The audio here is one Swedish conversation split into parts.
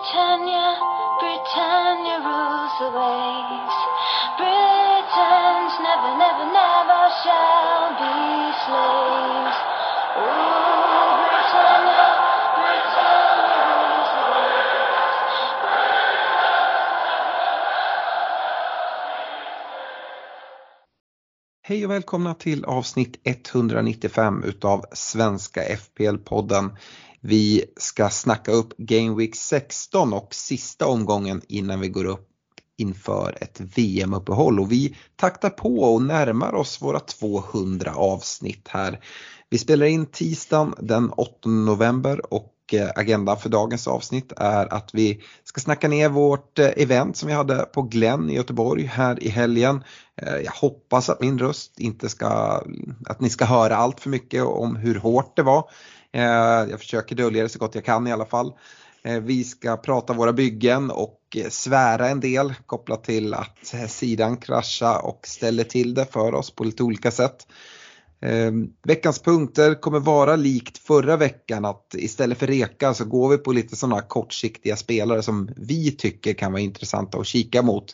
Britannia, Britannia rules the waves. Britons never, never, never shall be slaves. Oh, Britannia, Britannia rules the waves. Hej och välkomna till avsnitt 195 utav Svenska FPL-podden. Vi ska snacka upp Game Week 16 och sista omgången innan vi går upp inför ett VM-uppehåll och vi taktar på och närmar oss våra 200 avsnitt här. Vi spelar in tisdagen den 8 november och eh, agendan för dagens avsnitt är att vi ska snacka ner vårt eh, event som vi hade på Glenn i Göteborg här i helgen. Eh, jag hoppas att min röst inte ska, att ni ska höra allt för mycket om hur hårt det var. Eh, jag försöker dölja det så gott jag kan i alla fall. Eh, vi ska prata våra byggen och eh, svära en del kopplat till att sidan kraschar och ställer till det för oss på lite olika sätt. Veckans punkter kommer vara likt förra veckan att istället för reka så går vi på lite sådana kortsiktiga spelare som vi tycker kan vara intressanta att kika mot.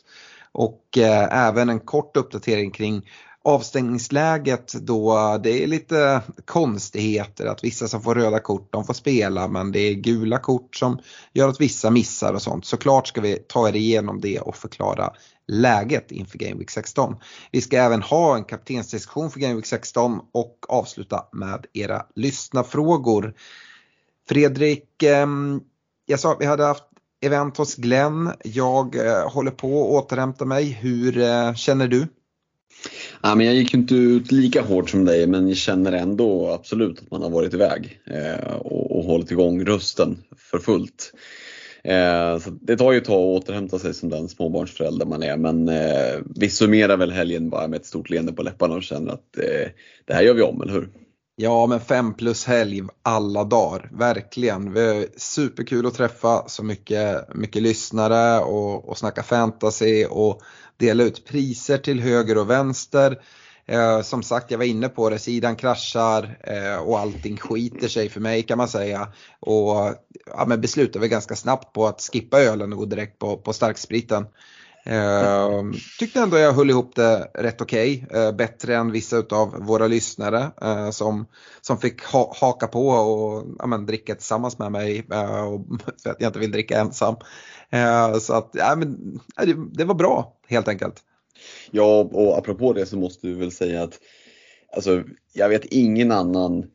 Och även en kort uppdatering kring avstängningsläget då det är lite konstigheter att vissa som får röda kort de får spela men det är gula kort som gör att vissa missar och sånt. Såklart ska vi ta er igenom det och förklara läget inför Game Week 16. Vi ska även ha en kaptensdiskussion för Game Week 16 och avsluta med era lyssnarfrågor. Fredrik, ehm, jag sa att vi hade haft event hos Glenn. Jag eh, håller på att återhämta mig. Hur eh, känner du? Ja, men jag gick ju inte ut lika hårt som dig men jag känner ändå absolut att man har varit iväg eh, och, och hållit igång rösten för fullt. Eh, så det tar ju ett tag att återhämta sig som den småbarnsförälder man är men eh, vi summerar väl helgen bara med ett stort leende på läpparna och känner att eh, det här gör vi om, eller hur? Ja, men fem plus helg alla dagar, verkligen. Vi superkul att träffa så mycket, mycket lyssnare och, och snacka fantasy och dela ut priser till höger och vänster. Eh, som sagt, jag var inne på det, sidan kraschar eh, och allting skiter sig för mig kan man säga. Och ja, men beslutade vi ganska snabbt på att skippa ölen och gå direkt på, på starkspriten. Eh, tyckte ändå jag höll ihop det rätt okej. Eh, bättre än vissa av våra lyssnare eh, som, som fick ha, haka på och ja, men, dricka tillsammans med mig eh, och, för att jag inte vill dricka ensam. Eh, så att ja, men, det, det var bra helt enkelt. Ja, och apropå det så måste vi väl säga att alltså, jag vet ingen annan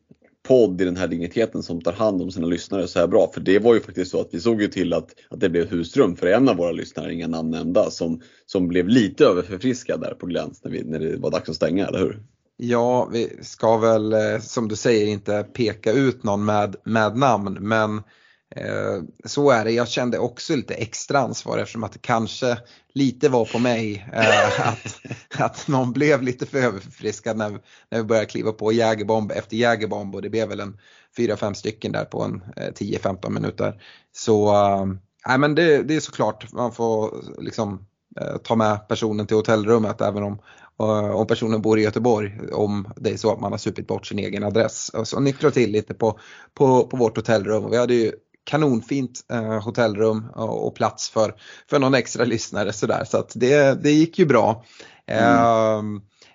podd i den här digniteten som tar hand om sina lyssnare så här bra. För det var ju faktiskt så att vi såg ju till att, att det blev husrum för en av våra lyssnare, inga namn nämnda, som, som blev lite överförfriskad där på gläns när, vi, när det var dags att stänga, eller hur? Ja, vi ska väl eh, som du säger inte peka ut någon med, med namn men eh, Eh, så är det. Jag kände också lite extra ansvar eftersom att det kanske lite var på mig eh, att, att någon blev lite för överförfriskad när, när vi började kliva på jägerbomb efter jägerbomb och det blev väl en 4-5 stycken där på en eh, 10-15 minuter. Så nej, men det, det är såklart man får liksom ta med personen till hotellrummet även om om personen bor i Göteborg om det är så att man har supit bort sin egen adress. Så nycklar till lite på, på, på vårt hotellrum. Vi hade ju kanonfint eh, hotellrum och, och plats för, för någon extra lyssnare sådär så att det, det gick ju bra. Eh,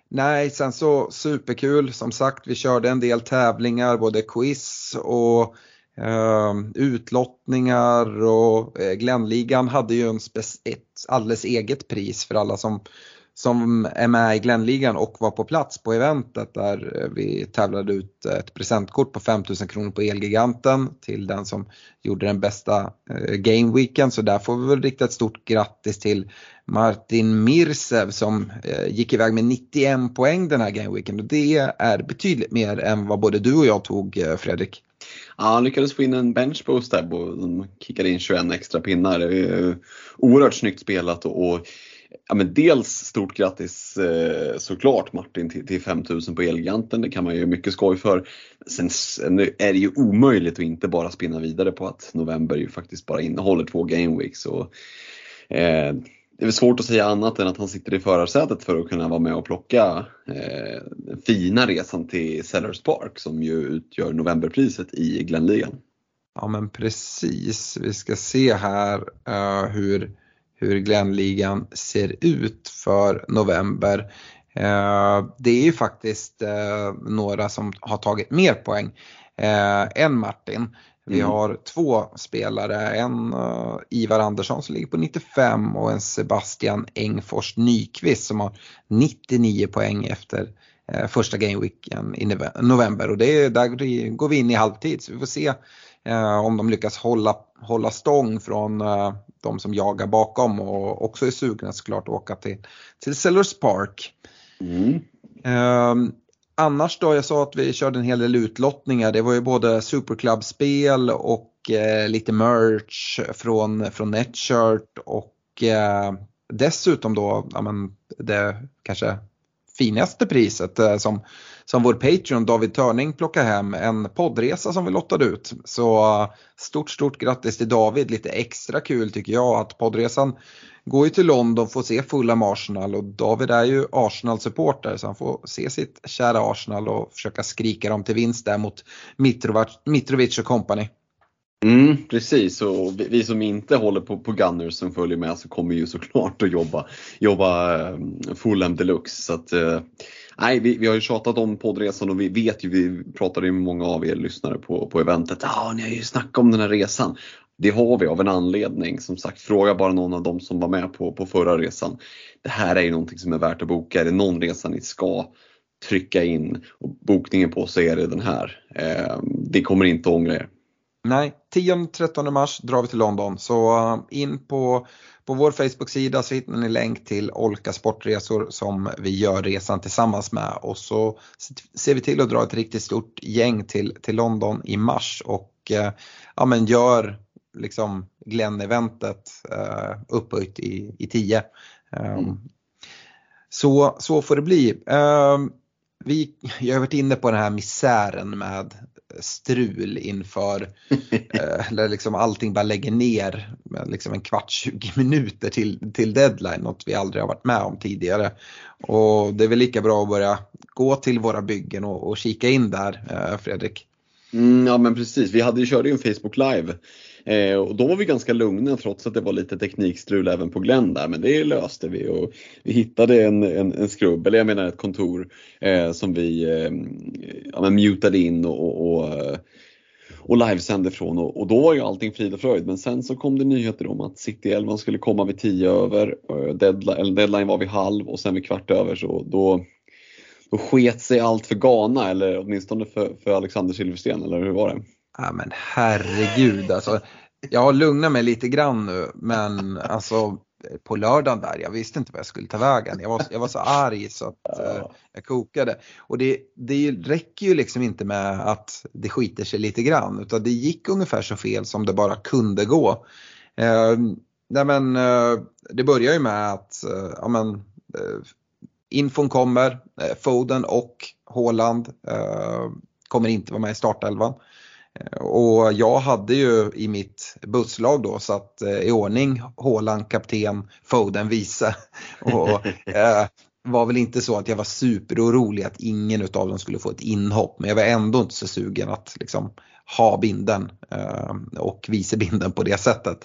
nej, sen så superkul som sagt vi körde en del tävlingar både quiz och eh, utlottningar och eh, Glennligan hade ju en ett alldeles eget pris för alla som som är med i Glennligan och var på plats på eventet där eh, vi tävlade ut ett presentkort på 5000 kronor på Elgiganten till den som gjorde den bästa eh, gameweekend. gameweeken. Så där får vi väl rikta ett stort grattis till Martin Mirsev som eh, gick iväg med 91 poäng den här gameweeken och det är betydligt mer än vad både du och jag tog Fredrik. Ja, han lyckades få in en benchboost där och de kickade in 21 extra pinnar. Oerhört snyggt spelat och, och ja, men dels stort grattis eh, såklart Martin till, till 5000 på Elgiganten. Det kan man ju mycket skoj för. Sen, är det ju omöjligt att inte bara spinna vidare på att november ju faktiskt bara innehåller två gameweeks. Och, eh, det är väl svårt att säga annat än att han sitter i förarsätet för att kunna vara med och plocka eh, den fina resan till Sellers Park som ju utgör novemberpriset i Glenligan. Ja men precis, vi ska se här uh, hur, hur Glenligan ser ut för november. Uh, det är ju faktiskt uh, några som har tagit mer poäng än Martin. Vi mm. har två spelare, en Ivar Andersson som ligger på 95 och en Sebastian Engfors Nyqvist som har 99 poäng efter första gameweeken i november och det är, där går vi in i halvtid så vi får se uh, om de lyckas hålla, hålla stång från de som jagar bakom och också är sugna såklart att åka till, till Sellers Park. Mm. Um, annars då, jag sa att vi körde en hel del utlottningar. Det var ju både Superclub-spel och eh, lite merch från, från Netshirt och eh, dessutom då, ja, men det kanske finaste priset eh, som, som vår Patreon David Törning plockar hem, en poddresa som vi lottade ut. Så eh, stort, stort grattis till David, lite extra kul tycker jag att poddresan går ju till London, får se Fulham Arsenal och David är ju Arsenal-supporter så han får se sitt kära Arsenal och försöka skrika dem till vinst där mot Mitrovic, Mitrovic och company. Mm, precis, och vi, vi, som inte håller på, på Gunners som följer med så kommer ju såklart att jobba, jobba eh, Fulham deluxe. Så att, eh, nej, vi, vi har ju tjatat om poddresan och vi vet ju, vi pratade ju med många av er lyssnare på, på eventet, ja ah, ni har ju snackat om den här resan. Det har vi av en anledning. Som sagt, fråga bara någon av dem som var med på, på förra resan. Det här är ju någonting som är värt att boka. Är det någon resa ni ska trycka in och bokningen på så är det den här. Eh, det kommer inte ångra er. Nej, 10-13 mars drar vi till London så uh, in på, på vår Facebook-sida så hittar ni länk till Olka Sportresor som vi gör resan tillsammans med och så ser vi till att dra ett riktigt stort gäng till, till London i mars och uh, ja, men gör liksom Glenn-eventet uh, upphöjt i, i 10. Um, mm. så, så får det bli. Um, vi, jag har varit inne på den här misären med strul inför, eh, eller liksom allting bara lägger ner med liksom en kvart, 20 minuter till, till deadline, något vi aldrig har varit med om tidigare. Och det är väl lika bra att börja gå till våra byggen och, och kika in där, eh, Fredrik. Mm, ja men precis, vi hade ju körde ju en Facebook live eh, och då var vi ganska lugna trots att det var lite teknikstrul även på Glenn där men det löste vi. Och vi hittade en, en, en skrubb, eller jag menar ett kontor eh, som vi eh, ja, men mutade in och, och, och eh, och livesände från. Och, och, då var ju allting frid och fröjd. Men sen så kom det nyheter om att City 11 skulle komma vid 10 över, eh, deadline, deadline var vid halv och sen vid kvart över. Så då då sket sig allt för Ghana eller åtminstone för, för Alexander Silversten eller hur var det? Ja men herregud alltså. Jag har lugnat mig lite grann nu men alltså på lördagen där, jag visste inte vad jag skulle ta vägen. Jag var, jag var så arg så att eh, jag kokade. Och det, det räcker ju liksom inte med att det skiter sig lite grann utan det gick ungefär så fel som det bara kunde gå. Eh, nej men, eh, det börjar ju med att eh, ja, men, eh, infon kommer, eh, Foden och Haaland eh, kommer inte vara med i startelvan. Och jag hade ju i mitt busslag då satt eh, i ordning Haaland kapten, Foden vice. Och, eh, var väl inte så att jag var superorolig att ingen av dem skulle få ett inhopp men jag var ändå inte så sugen att liksom ha binden eh, och vice binden på det sättet.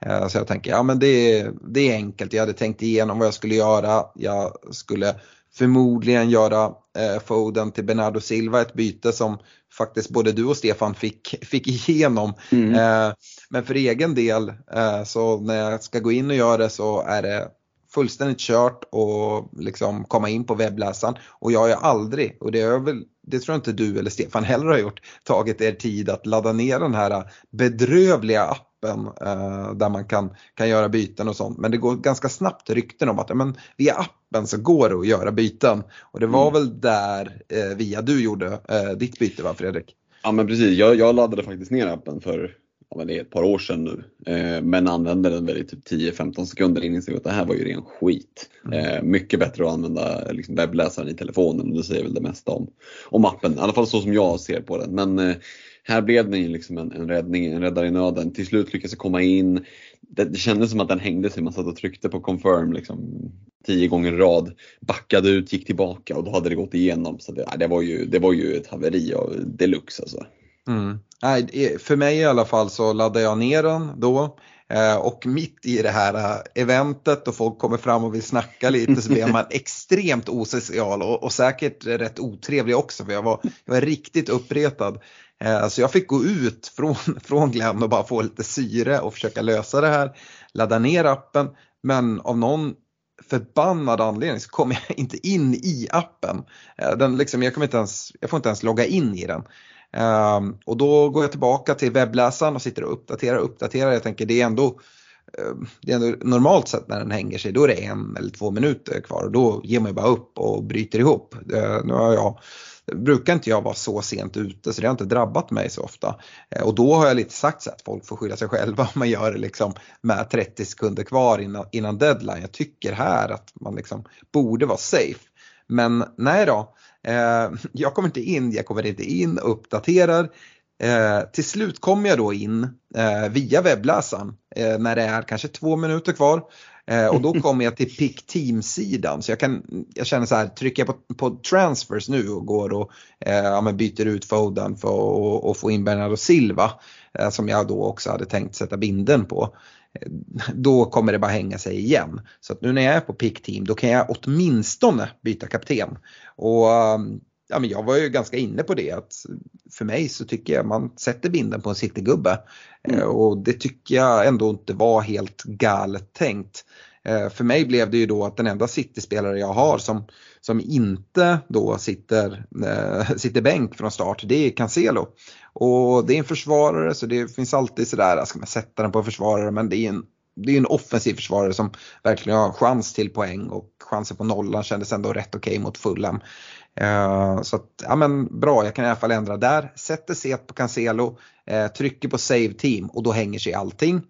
Eh, så jag tänker, ja men det, det är enkelt. Jag hade tänkt igenom vad jag skulle göra. Jag skulle förmodligen göra eh, Foden till Bernardo Silva, ett byte som faktiskt både du och Stefan fick, fick igenom. Mm. Eh, men för egen del eh, så när jag ska gå in och göra det så är det fullständigt kört och liksom komma in på webbläsaren. Och jag har ju aldrig, och det, är väl, det tror jag inte du eller Stefan heller har gjort, tagit er tid att ladda ner den här bedrövliga appen eh, där man kan, kan göra byten och sånt. Men det går ganska snabbt rykten om att men, via appen så går det att göra byten. Och det var mm. väl där eh, via du gjorde eh, ditt byte va Fredrik? Ja men precis, jag, jag laddade faktiskt ner appen för ja, det är ett par år sedan nu, eh, men använde den väl i typ 10-15 sekunder innan insåg att det här var ju ren skit. Mm. Eh, mycket bättre att använda liksom, webbläsaren i telefonen, det säger väl det mesta om, om appen, i alla fall så som jag ser på den. Men eh, här blev den ju liksom en, en räddning, en räddare i nöden. Till slut lyckades jag komma in. Det, det kändes som att den hängde sig, man satt och tryckte på confirm liksom, tio gånger i rad. Backade ut, gick tillbaka och då hade det gått igenom. Så det, det, var, ju, det var ju ett haveri av deluxe alltså. Mm. Nej, för mig i alla fall så laddar jag ner den då. Eh, och mitt i det här eh, eventet och folk kommer fram och vill snacka lite så blir man extremt osocial och, och säkert rätt otrevlig också för jag var, jag var riktigt uppretad. Eh, så jag fick gå ut från, från Glenn och bara få lite syre och försöka lösa det här. Ladda ner appen men av någon förbannad anledning så kommer jag inte in i appen. Eh, den liksom, jag, kommer inte ens, jag får inte ens logga in i den. Um, och då går jag tillbaka till webbläsaren och sitter och uppdaterar och uppdaterar. Jag tänker det är ändå ehm, det är ändå normalt sett när den hänger sig, då är det en eller två minuter kvar och då ger man ju bara upp och bryter ihop. Eh, nu har jag, brukar inte jag vara så sent ute så det har inte drabbat mig så ofta. Eh, och då har jag lite sagt så att folk får skylla sig själva om man gör det liksom med 30 sekunder kvar innan, innan deadline. Jag tycker här att man liksom borde vara safe. Men nej då, Eh, jag kommer inte in, jag kommer inte in, uppdaterar. Eh, till slut kommer jag då in eh, via webbläsaren eh, när det är kanske två minuter kvar. Eh, och då kommer jag till Pick Team-sidan så jag, kan, jag känner så här, trycker jag på, på transfers nu och går och eh, ja, byter ut Foden för att få in Bernardo Silva som jag då också hade tänkt sätta binden på då kommer det bara hänga sig igen. Så att nu när jag är på pick team då kan jag åtminstone byta kapten. Och um, ja, men jag var ju ganska inne på det att för mig så tycker jag man sätter binden på en citygubbe. Mm. Eh, och det tycker jag ändå inte var helt galet tänkt. Eh, för mig blev det ju då att den enda City-spelare jag har som, som inte då sitter, äh, sitter bänk från start, det är Cancelo. Och det är en försvarare så det finns alltid sådär, ska man sätta den på en försvarare men det är en det är en offensiv försvarare som verkligen har chans till poäng och chansen på nollan kändes ändå rätt okej okay mot Fulham. Eh, så att, ja men bra, jag kan i alla fall ändra där. Sätter set på Cancelo, eh, trycker på save team och då hänger sig allting.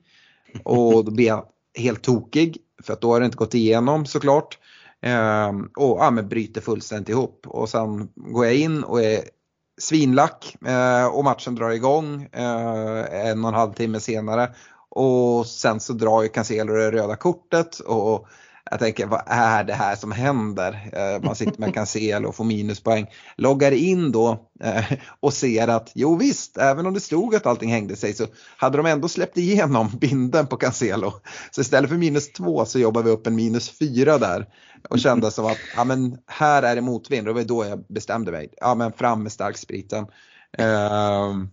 Och då blir jag helt tokig för att då har det inte gått igenom såklart. Ehm, och ja, men bryter fullständigt ihop och sen går jag in och är svinlack eh, och matchen drar igång en och en halv timme senare. Och sen så drar ju Cancelo det röda kortet och jag tänker vad är det här som händer? Eh, man sitter med Cancelo och får minuspoäng. Loggar in då eh, och ser att jo visst, även om det stod att allting hängde sig så hade de ändå släppt igenom binden på Cancelo. Så istället för minus två så jobbar vi upp en minus fyra där. Och kände som att ja, men här är det motvind. Och det var då jag bestämde mig. Ja men fram med starkspriten. Um,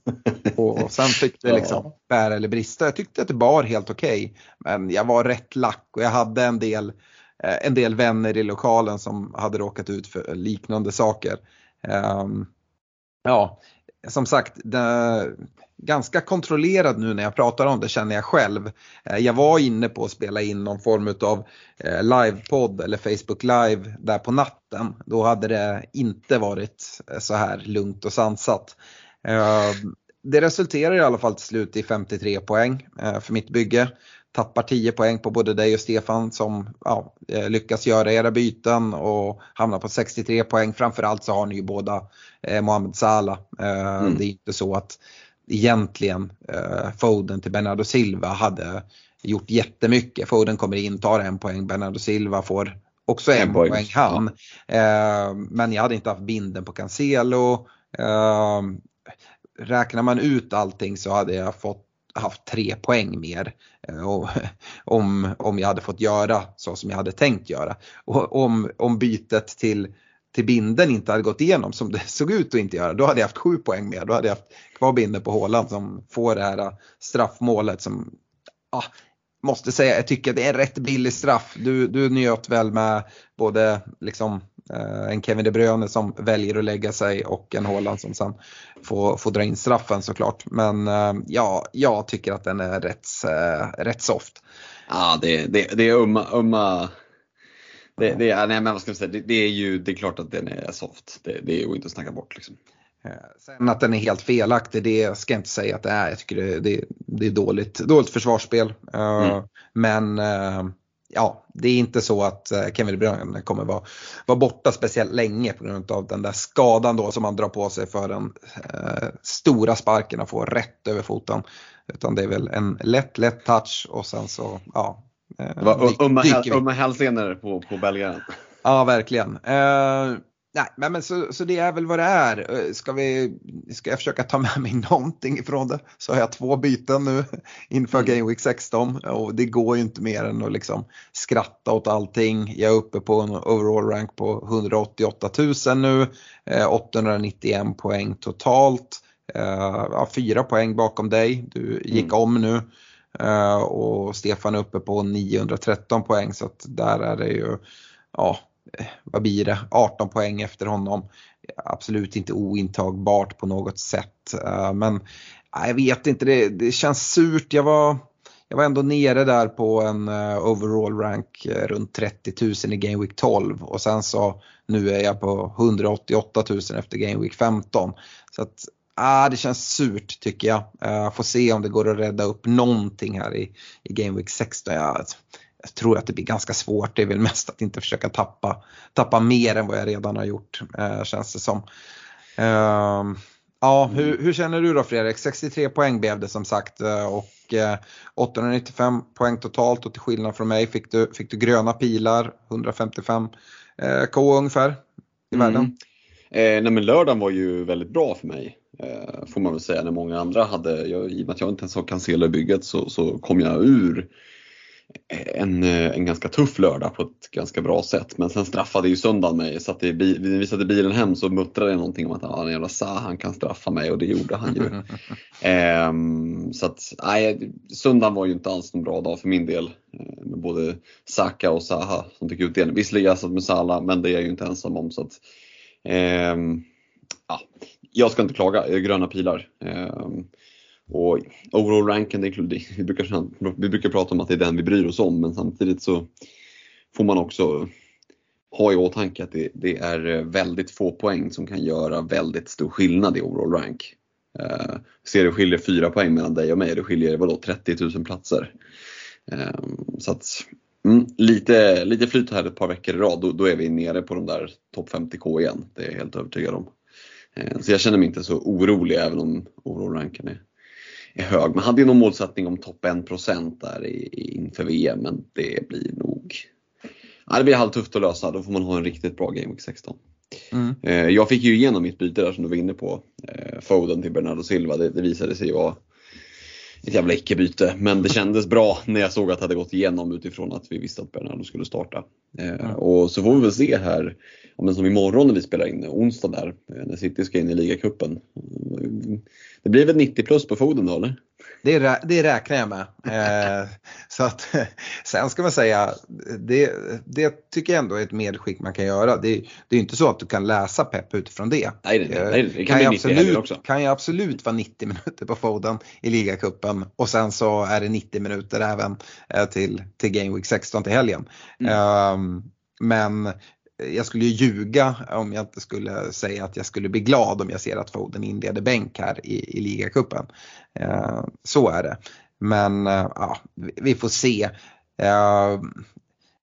och sen fick det liksom bära eller brista. Jag tyckte att det bar helt okej. Okay, men jag var rätt lack och jag hade en del, eh, en del vänner i lokalen som hade råkat ut för liknande saker. Um, ja, som sagt, det, ganska kontrollerad nu när jag pratar om det känner jag själv. Eh, jag var inne på att spela in någon form av eh, livepodd eller Facebook live där på natten. Då hade det inte varit eh, så här lugnt och sansat. Det resulterar i alla fall till slut i 53 poäng för mitt bygge. Tappar 10 poäng på både dig och Stefan som ja, lyckas göra era byten och hamnar på 63 poäng. Framförallt så har ni ju båda Mohamed Salah. Mm. Det är inte så att egentligen eh, Foden till Bernardo Silva hade gjort jättemycket. Foden kommer in, tar en poäng, Bernardo Silva får också en, en poäng, poäng han. Ja. Eh, men jag hade inte haft binden på Cancelo. Eh, räknar man ut allting så hade jag fått haft tre poäng mer eh, Eh, om, om jag hade fått göra så som jag hade tänkt göra. Och om, om bytet till till binden inte hade gått igenom som det såg ut att inte göra, då hade jag haft sju poäng mer. Då hade jag haft kvar binden på Håland som får det här eh, straffmålet som, ah, måste säga, jag tycker det är en rätt billig straff. Du, du njöt väl med både liksom eh, en Kevin De Bruyne som väljer att lägga sig och en Haaland som sen får, får dra in straffen såklart. Men eh, ja, jag tycker att den är rätt, eh, rätt soft. Ja, det, det, det är umma, umma det, det, nej, men vad ska säga, det, det, är ju det är klart att den är soft. Det, det är ju inte att snacka bort. Liksom. Eh, sen att den är helt felaktig, det ska jag inte säga att det är. Jag tycker det, det, det är dåligt, dåligt försvarsspel. Eh, mm. Men eh, ja, det är inte så att Kevin De Bruyne kommer vara, vara borta speciellt länge på grund av den där skadan då som han drar på sig för den eh, stora sparken och får rätt över foten. Utan det är väl en lätt, lätt touch och sen så, ja, det var umma hälsenor på, på belgaren. Ja, verkligen. Eh, Nej, men så, så det är väl vad det är. Eh, ska, vi, ska jag försöka ta med mig någonting ifrån det så har jag två byten nu inför mm. Game Week 16 och det går ju inte mer än att liksom skratta åt allting. Jag är uppe på en overall rank på 188 000 nu, 891 eh, poäng totalt. Ja, fyra poäng bakom dig, du gick mm. om nu. Och Stefan är uppe på 913 poäng så att där är det ju, ja Eh, vad blir det, 18 poäng efter honom. Absolut inte ointagbart på något sätt. Eh, men jag vet inte, det, det känns surt. Jag var, jag var ändå nere där på en eh, overall rank eh, runt 30 000 i Game Week 12 och sen så nu är jag på 188 000 efter Game Week 15. Så att ah, det känns surt tycker jag. Uh, får se om det går att rädda upp någonting här i, i Game Week 16. Jag, alltså, jag tror att det blir ganska svårt. Det är väl mest att inte försöka tappa, tappa mer än vad jag redan har gjort eh, känns det som. Eh, ja, hur, hur, känner du då Fredrik? 63 poäng blev det som sagt eh, och eh, 895 poäng totalt och till skillnad från mig fick du, fick du gröna pilar, 155 eh, K ungefär i mm. världen. Eh, nej men lördagen var ju väldigt bra för mig. Får man väl säga när många andra hade, jag, i och med att jag inte ens har cancella bygget så, så kom jag ur en, en ganska tuff lördag på ett ganska bra sätt. Men sen straffade ju söndagen mig. Så att det, vi satte bilen hem så muttrade jag någonting om att ah, jävla Sa, han kan straffa mig och det gjorde han ju. ehm, så att nej, söndagen var ju inte alls någon bra dag för min del. Eh, med både Saka och Saha som fick utdelning. Visserligen jag satt med Salah men det är jag ju inte ensam om. Så att, ehm, ja, jag ska inte klaga, gröna pilar. Och overall ranken, det vi, brukar, vi brukar prata om att det är den vi bryr oss om men samtidigt så får man också ha i åtanke att det, det är väldigt få poäng som kan göra väldigt stor skillnad i overall rank. Uh, ser det skiljer fyra poäng mellan dig och mig, det skiljer vadå, 30 000 platser. Uh, så att mm, lite, lite flyt här ett par veckor i rad, då, då är vi nere på de där topp 50k igen. Det är jag helt övertygad om. Uh, så jag känner mig inte så orolig även om overall ranken är är hög. Man hade ju någon målsättning om topp 1% där i, inför VM men det blir nog ja, det blir halvtufft att lösa. Då får man ha en riktigt bra Game Week 16. Mm. Eh, jag fick ju igenom mitt byte där som du var inne på. Eh, Foden till Bernardo Silva. Det, det visade sig vara ett jävla icke-byte. Men det kändes bra när jag såg att det hade gått igenom utifrån att vi visste att Bernardo skulle starta. Mm. Och så får vi väl se här, men som imorgon när vi spelar in, onsdag där, när City ska in i ligacupen. Det blir väl 90 plus på Foden då eller? Det, det räknar jag med. Eh, så att, sen ska man säga, det, det tycker jag ändå är ett medskick man kan göra. Det, det är inte så att du kan läsa pepp utifrån det. Nej, det, nej, det kan, kan, jag absolut, också. kan jag absolut vara 90 minuter på Foden i ligacupen och sen så är det 90 minuter även eh, till, till Game Week 16 till helgen. Mm. Um, men jag skulle ju ljuga om jag inte skulle säga att jag skulle bli glad om jag ser att Foden inleder bänk här i, i ligacupen. Eh, så är det. Men eh, ja, vi får se. Eh,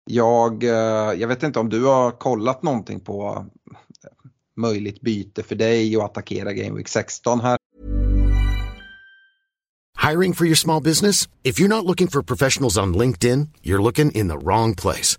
jag, eh, jag vet inte om du har kollat någonting på eh, möjligt byte för dig och attackera Game Week 16 här. Hiring for your small business? If you're not looking for professionals on LinkedIn, you're looking in the wrong place.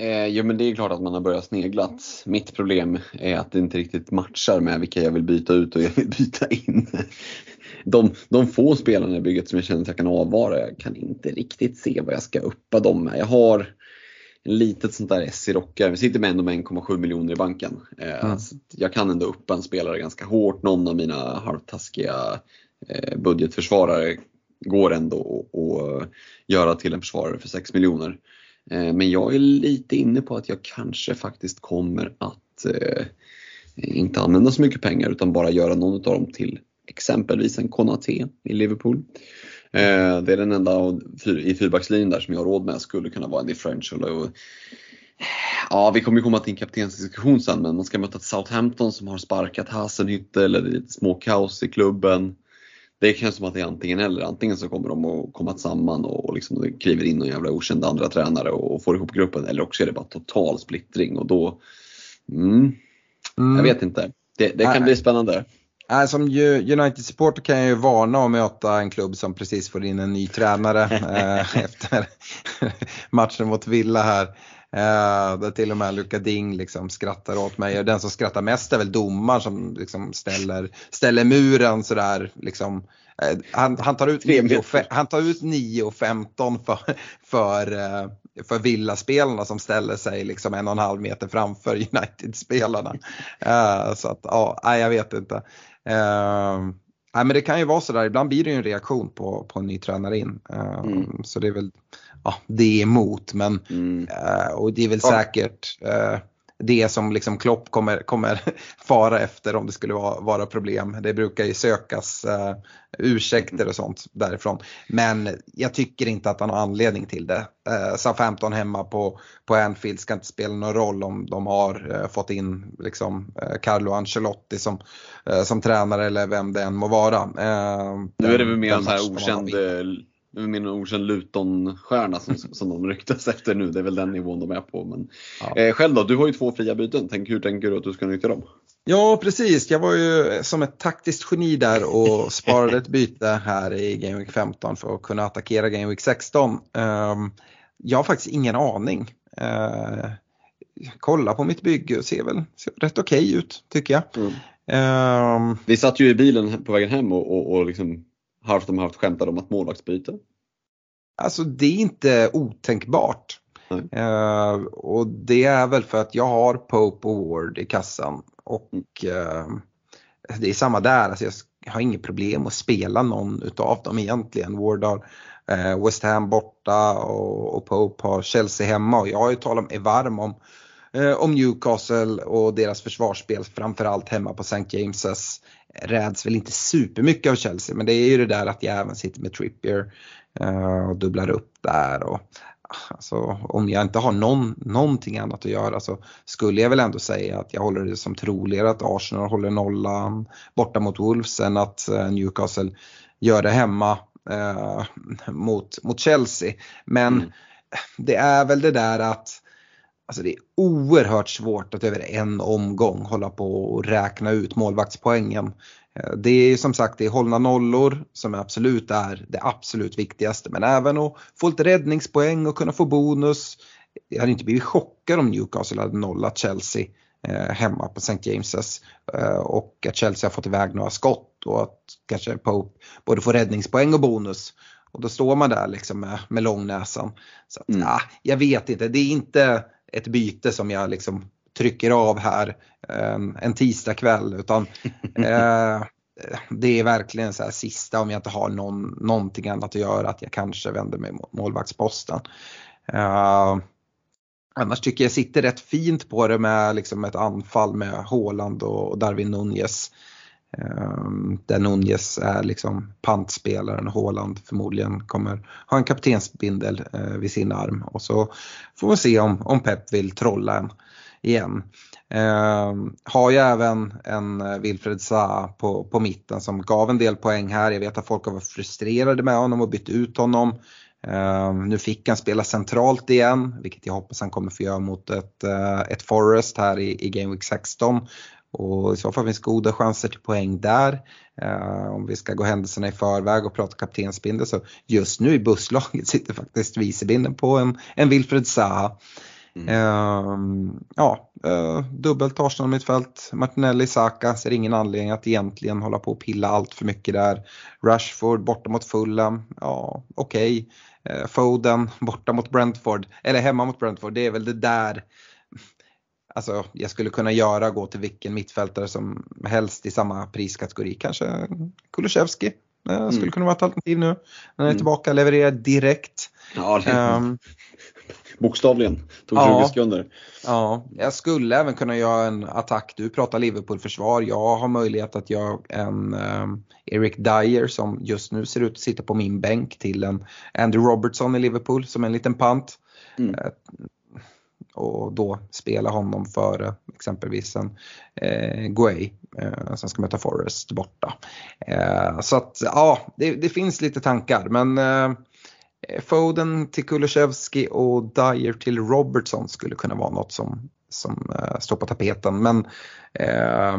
Eh, jo men det är klart att man har börjat sneglat. Mitt problem är att det inte riktigt matchar med vilka jag vill byta ut och jag vill byta in. De, de få spelarna i bygget som jag känner att jag kan avvara, jag kan inte riktigt se vad jag ska uppa dem med. Jag har en litet sånt där S i rockar. Vi sitter med ändå med 1,7 miljoner i banken. Eh, mm. Jag kan ändå uppa en spelare ganska hårt. Någon av mina halvtaskiga eh, budgetförsvarare går ändå att göra till en försvarare för 6 miljoner. Eh, men jag är lite inne på att jag kanske faktiskt kommer att eh, inte använda så mycket pengar utan bara göra någon av dem till exempelvis en Konaté i Liverpool. Eh, det är den enda i fyrbackslinjen där som jag har råd med skulle kunna vara en differential. Och, eh, Ja, vi kommer ju komma till en kaptensdiskussion sen, men man ska möta ett Southampton som har sparkat Hasenhüttel eller det är lite småkaos i klubben. Det känns som att det är antingen eller. Antingen så kommer de att komma samman och liksom kliver in någon jävla okänd andra tränare och får ihop gruppen. Eller också är det bara total splittring och då, mm, Mm. jag vet inte. Det, det kan Nej. bli spännande. Nej, som United-supporter kan jag ju varna att möta en klubb som precis får in en ny tränare eh, efter matchen mot Villa här. Eh, där till och med Luka Ding liksom skrattar åt mig. Och Den som skrattar mest är väl domaren som liksom ställer, ställer muren sådär. Liksom. Eh, han, han, tar ut Tre 9 och, meter. fe- han tar ut 9 och 15 för, för, eh, för Villa-spelarna som ställer sig liksom en och en halv meter framför United-spelarna. Eh, så att ja, nej, jag vet inte. Eh, nej, men det kan ju vara sådär, ibland blir det ju en reaktion på, på en ny tränare in. Eh, Mm. Så det är väl ja, det är emot men Mm. eh, och det är väl Ja. säkert eh, det som liksom Klopp kommer, kommer fara efter om det skulle vara, vara problem. Det brukar ju sökas eh, ursäkter och sånt därifrån. Men jag tycker inte att han har anledning till det. Eh, Southampton hemma på, på Anfield ska inte spela någon roll om de har eh, fått in liksom, eh, Carlo Ancelotti som, eh, som tränare eller vem det än må vara. Nu är det väl mer en sån här okänd, en okänd Luton-stjärna som, som de ryktas efter nu. Det är väl den nivån de är på. Men, Ja. eh, själv då? Du har ju två fria byten. Tänk, hur tänker du att du ska nyttja dem? Ja precis, jag var ju som ett taktiskt geni där och sparade ett byte här i Game Week 15 för att kunna attackera Game Week 16. Ehm, jag har faktiskt ingen aning. Uh, kolla på mitt bygge och ser väl ser rätt okej ut tycker jag. Mm. Ehm, Vi satt ju i bilen på vägen hem och, och, och liksom halvt om halvt skämtade om att målvaktsbyte. Alltså det är inte otänkbart. Eh, och det är väl för att jag har Pope och Ward i kassan. Och eh, det är samma där, alltså jag har inget problem att spela någon utav dem egentligen. Ward har eh, West Ham borta och, och Pope har Chelsea hemma. Och jag har ju talat mig varm om, eh, om Newcastle och deras försvarsspel, framförallt hemma på St. James's. Räds väl inte supermycket av Chelsea men det är ju det där att jag även sitter med Trippier eh, och dubblar upp där. Och, alltså, om jag inte har någon, någonting annat att göra så skulle jag väl ändå säga att jag håller det som troligare att Arsenal håller nollan borta mot Wolves än att eh, Newcastle gör det hemma eh, mot, mot Chelsea. Men Mm. det är väl det där att Alltså det är oerhört svårt att över en omgång hålla på och räkna ut målvaktspoängen. Eh, Det är som sagt det är hållna nollor som absolut är det absolut viktigaste. Men även att få lite räddningspoäng och kunna få bonus. Jag hade inte blivit chockad om Newcastle hade nollat Chelsea eh, hemma på St. James's. Eh, och att Chelsea har fått iväg några skott och att kanske Pope både får räddningspoäng och bonus. Och då står man där liksom med, med långnäsan. Så att, Mm. ah, jag vet inte, det är inte ett byte som jag liksom trycker av här en, en tisdagkväll utan eh, det är verkligen så här sista om jag inte har någon, någonting annat att göra att jag kanske vänder mig mot målvaktsposten. Eh, annars tycker jag sitter rätt fint på det med liksom ett anfall med Haaland och Darwin Nunez. Ehm, där Nunez är liksom pantspelaren och Haaland förmodligen kommer ha en kaptensbindel eh, vid sin arm och så får vi se om, om Pep vill trolla en igen. Eh, har ju även en eh, Wilfred Zaha på, på mitten som gav en del poäng här. Jag vet att folk har varit frustrerade med honom och bytt ut honom. Eh, nu fick han spela centralt igen, vilket jag hoppas han kommer få göra mot ett, eh, ett Forest här i, i Game Week 16. Och i så fall finns goda chanser till poäng där. Eh, om vi ska gå händelserna i förväg och prata kaptensbindel så just nu i busslaget sitter faktiskt vicebinden på en, en Wilfred Zaha. Mm. Ehm, ja, uh, dubbelt Arsenal mittfält, Martinelli, Saka, ser ingen anledning att egentligen hålla på och pilla allt för mycket där. Rashford borta mot Fulham, ja okej. Eh, Foden borta mot Brentford, eller hemma mot Brentford, det är väl det där Alltså jag skulle kunna göra, gå till vilken mittfältare som helst i samma priskategori. Kanske Kulusevski eh, skulle Mm. kunna vara ett alternativ nu. När han är Mm. tillbaka, levererar direkt. Ja, det, Ehm, bokstavligen. Tog Ja. 20 sekunder. Ja, jag skulle även kunna göra en attack. Du pratar Liverpool-försvar. Jag har möjlighet att göra en um, Eric Dyer som just nu ser ut att sitta på min bänk till en Andy Robertson i Liverpool som en liten pant. Mm. Och då spela honom före exempelvis en eh, Guay eh, som ska möta Forest borta. Eh, så att ja, det, det, finns lite tankar men eh, Foden till Kulusevski och Dyer till Robertson skulle kunna vara något som, som eh, står på tapeten. Men eh,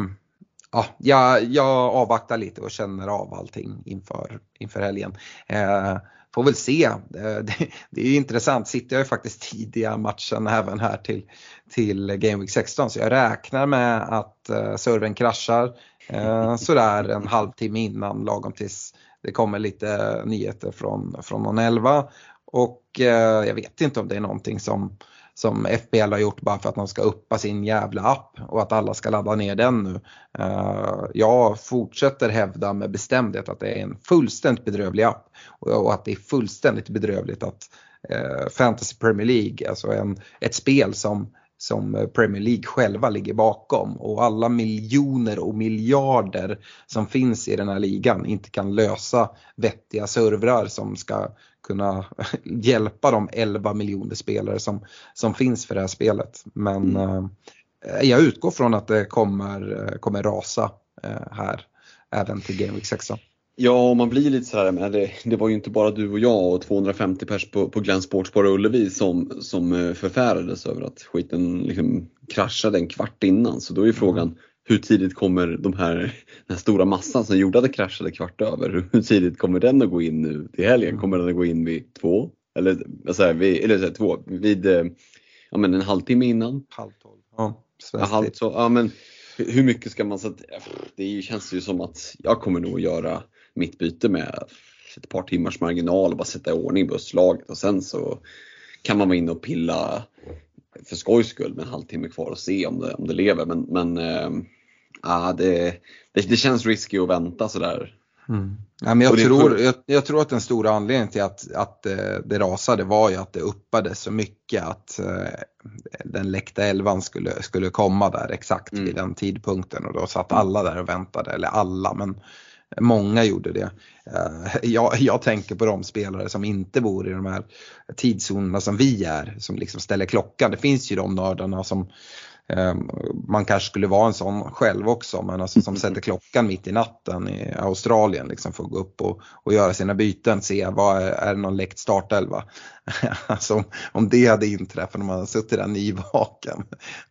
ja, jag, jag avvaktar lite och känner av allting inför, inför helgen. Eh, Får väl se. Eh, det, det är intressant. City har ju faktiskt tidiga matchen även här till, till Game Week 16 så jag räknar med att uh, servern kraschar uh, sådär en halvtimme innan lagom tills det kommer lite nyheter från, från någon elva. Och uh, jag vet inte om det är någonting som som FBL har gjort bara för att de ska uppa sin jävla app och att alla ska ladda ner den nu. Eh, jag fortsätter hävda med bestämdhet att det är en fullständigt bedrövlig app och, att det är fullständigt bedrövligt att eh, Fantasy Premier League, alltså en, ett spel som som Premier League själva ligger bakom och alla miljoner och miljarder som finns i den här ligan inte kan lösa vettiga servrar som ska kunna hjälpa de 11 miljoner spelare som, som finns för det här spelet. Men mm. eh, jag utgår från att det kommer, eh, kommer rasa eh, här även till Game Week 16. Ja, man blir lite sådär, men det, det var ju inte bara du och jag och 250 pers på, på Glenn Sportsbar och Ullevi som, som eh, förfärades över att skiten liksom kraschade en kvart innan. Så då är ju frågan, mm. hur tidigt kommer de här, den här stora massan som gjorde att det kraschade kvart över, hur tidigt kommer den att gå in nu till helgen? Mm. Kommer den att gå in vid två? Eller, alltså, vid, eller så här, två, vid eh, ja, men en halvtimme innan? Halv tolv. Ja, ja, halv, så, ja, men hur mycket ska man, att, det känns ju som att jag kommer nog göra mitt byte med ett par timmars marginal och bara sätta i ordning busslaget och sen så kan man vara inne och pilla för skojs skull med en halvtimme kvar och se om det, om det lever. Men, men äh, det, det, det känns risky att vänta sådär. Mm. Ja, men jag, tror, jag, jag, tror att den stora anledningen till att, att eh, det rasade var ju att det uppade så mycket att eh, den läckta elvan skulle, skulle komma där exakt mm. vid den tidpunkten och då satt alla där och väntade, eller alla men Många gjorde det. Eh, jag, jag, tänker på de spelare som inte bor i de här tidszonerna som vi är, som liksom ställer klockan. Det finns ju de nördarna som eh, man kanske skulle vara en sån själv också, men alltså som sätter klockan mitt i natten i Australien liksom för att gå upp och, och göra sina byten, se vad är, är det någon läckt startelva. alltså om det hade inträffat när man hade suttit där nyvaken,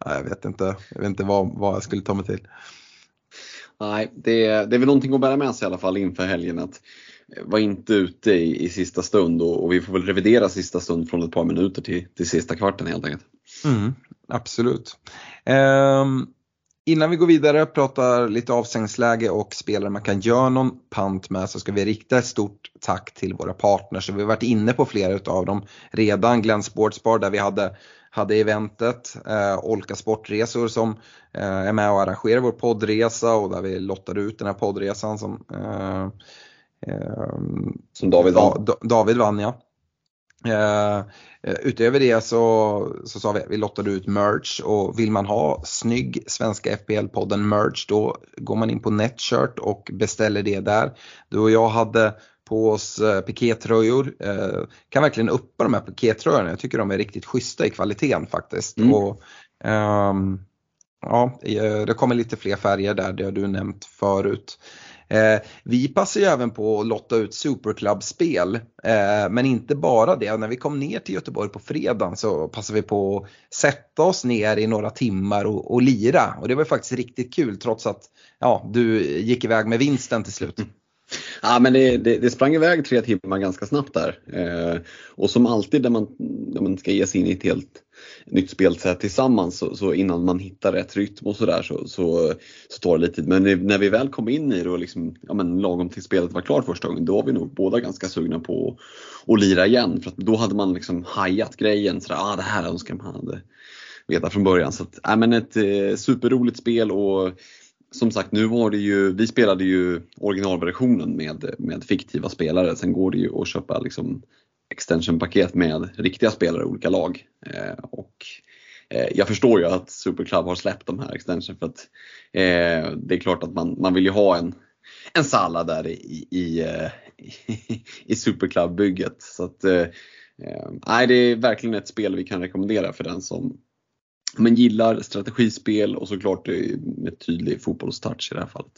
jag vet inte, jag vet inte vad, vad jag skulle ta mig till. Nej, det, det är väl någonting att bära med sig i alla fall inför helgen. att eh, vara inte ute i, i sista stund och, och, vi får väl revidera sista stund från ett par minuter till, till sista kvarten helt enkelt. Mm, absolut. Um, innan vi går vidare och pratar lite avstängningsläge och spelare man kan göra någon pant med så ska vi rikta ett stort tack till våra partners. Vi har varit inne på flera av dem redan. Glenn Sportsbar där vi hade hade eventet. Eh, Olka Sportresor som eh, är med och arrangerar vår poddresa och där vi lottade ut den här poddresan som, eh, eh som David vann. Da, David vann ja. Uh, utöver det så, så sa vi att vi lottade ut merch och vill man ha snygg svenska FPL-podden merch då går man in på Netshirt och beställer det där. Du och jag hade på oss eh, pikétröjor. Eh, kan verkligen uppa de här pikétröjorna. Jag tycker de är riktigt schyssta i kvaliteten faktiskt. Mm. Och, um, ja, eh, det kommer lite fler färger där, det har du nämnt förut. Eh, vi passar ju även på att lotta ut Superclub-spel. Eh, men inte bara det, när vi kom ner till Göteborg på fredagen så passade vi på att sätta oss ner i några timmar och, och lira. Och det var faktiskt riktigt kul trots att ja, du gick iväg med vinsten till slut. Mm. Ja, men det, det, det, sprang iväg tre timmar ganska snabbt där. Eh, och som alltid när man, när man ska ge sig in i ett helt nytt spelsätt tillsammans så, så, innan man hittar rätt rytm och sådär så, så, så tar det lite tid. Men när vi väl kom in i det och liksom, ja, men lagom till spelet var klart första gången, då var vi nog båda ganska sugna på att, att lira igen. För att då hade man liksom hajat grejen. Sådär, ah, det här önskar man hade veta från början. Så att, ja, men ett eh, superroligt spel och som sagt, nu var det ju, vi spelade ju originalversionen med, med fiktiva spelare. Sen går det ju att köpa liksom extensionpaket med riktiga spelare i olika lag. Eh, och eh, jag förstår ju att Superclub har släppt de här extension för att eh, det är klart att man, man vill ju ha en, en Salla där i, i, eh, i, i Superclub-bygget. Så att, eh, eh, nej, det är verkligen ett spel vi kan rekommendera för den som men gillar strategispel och såklart med tydlig fotbollstouch i det här fallet.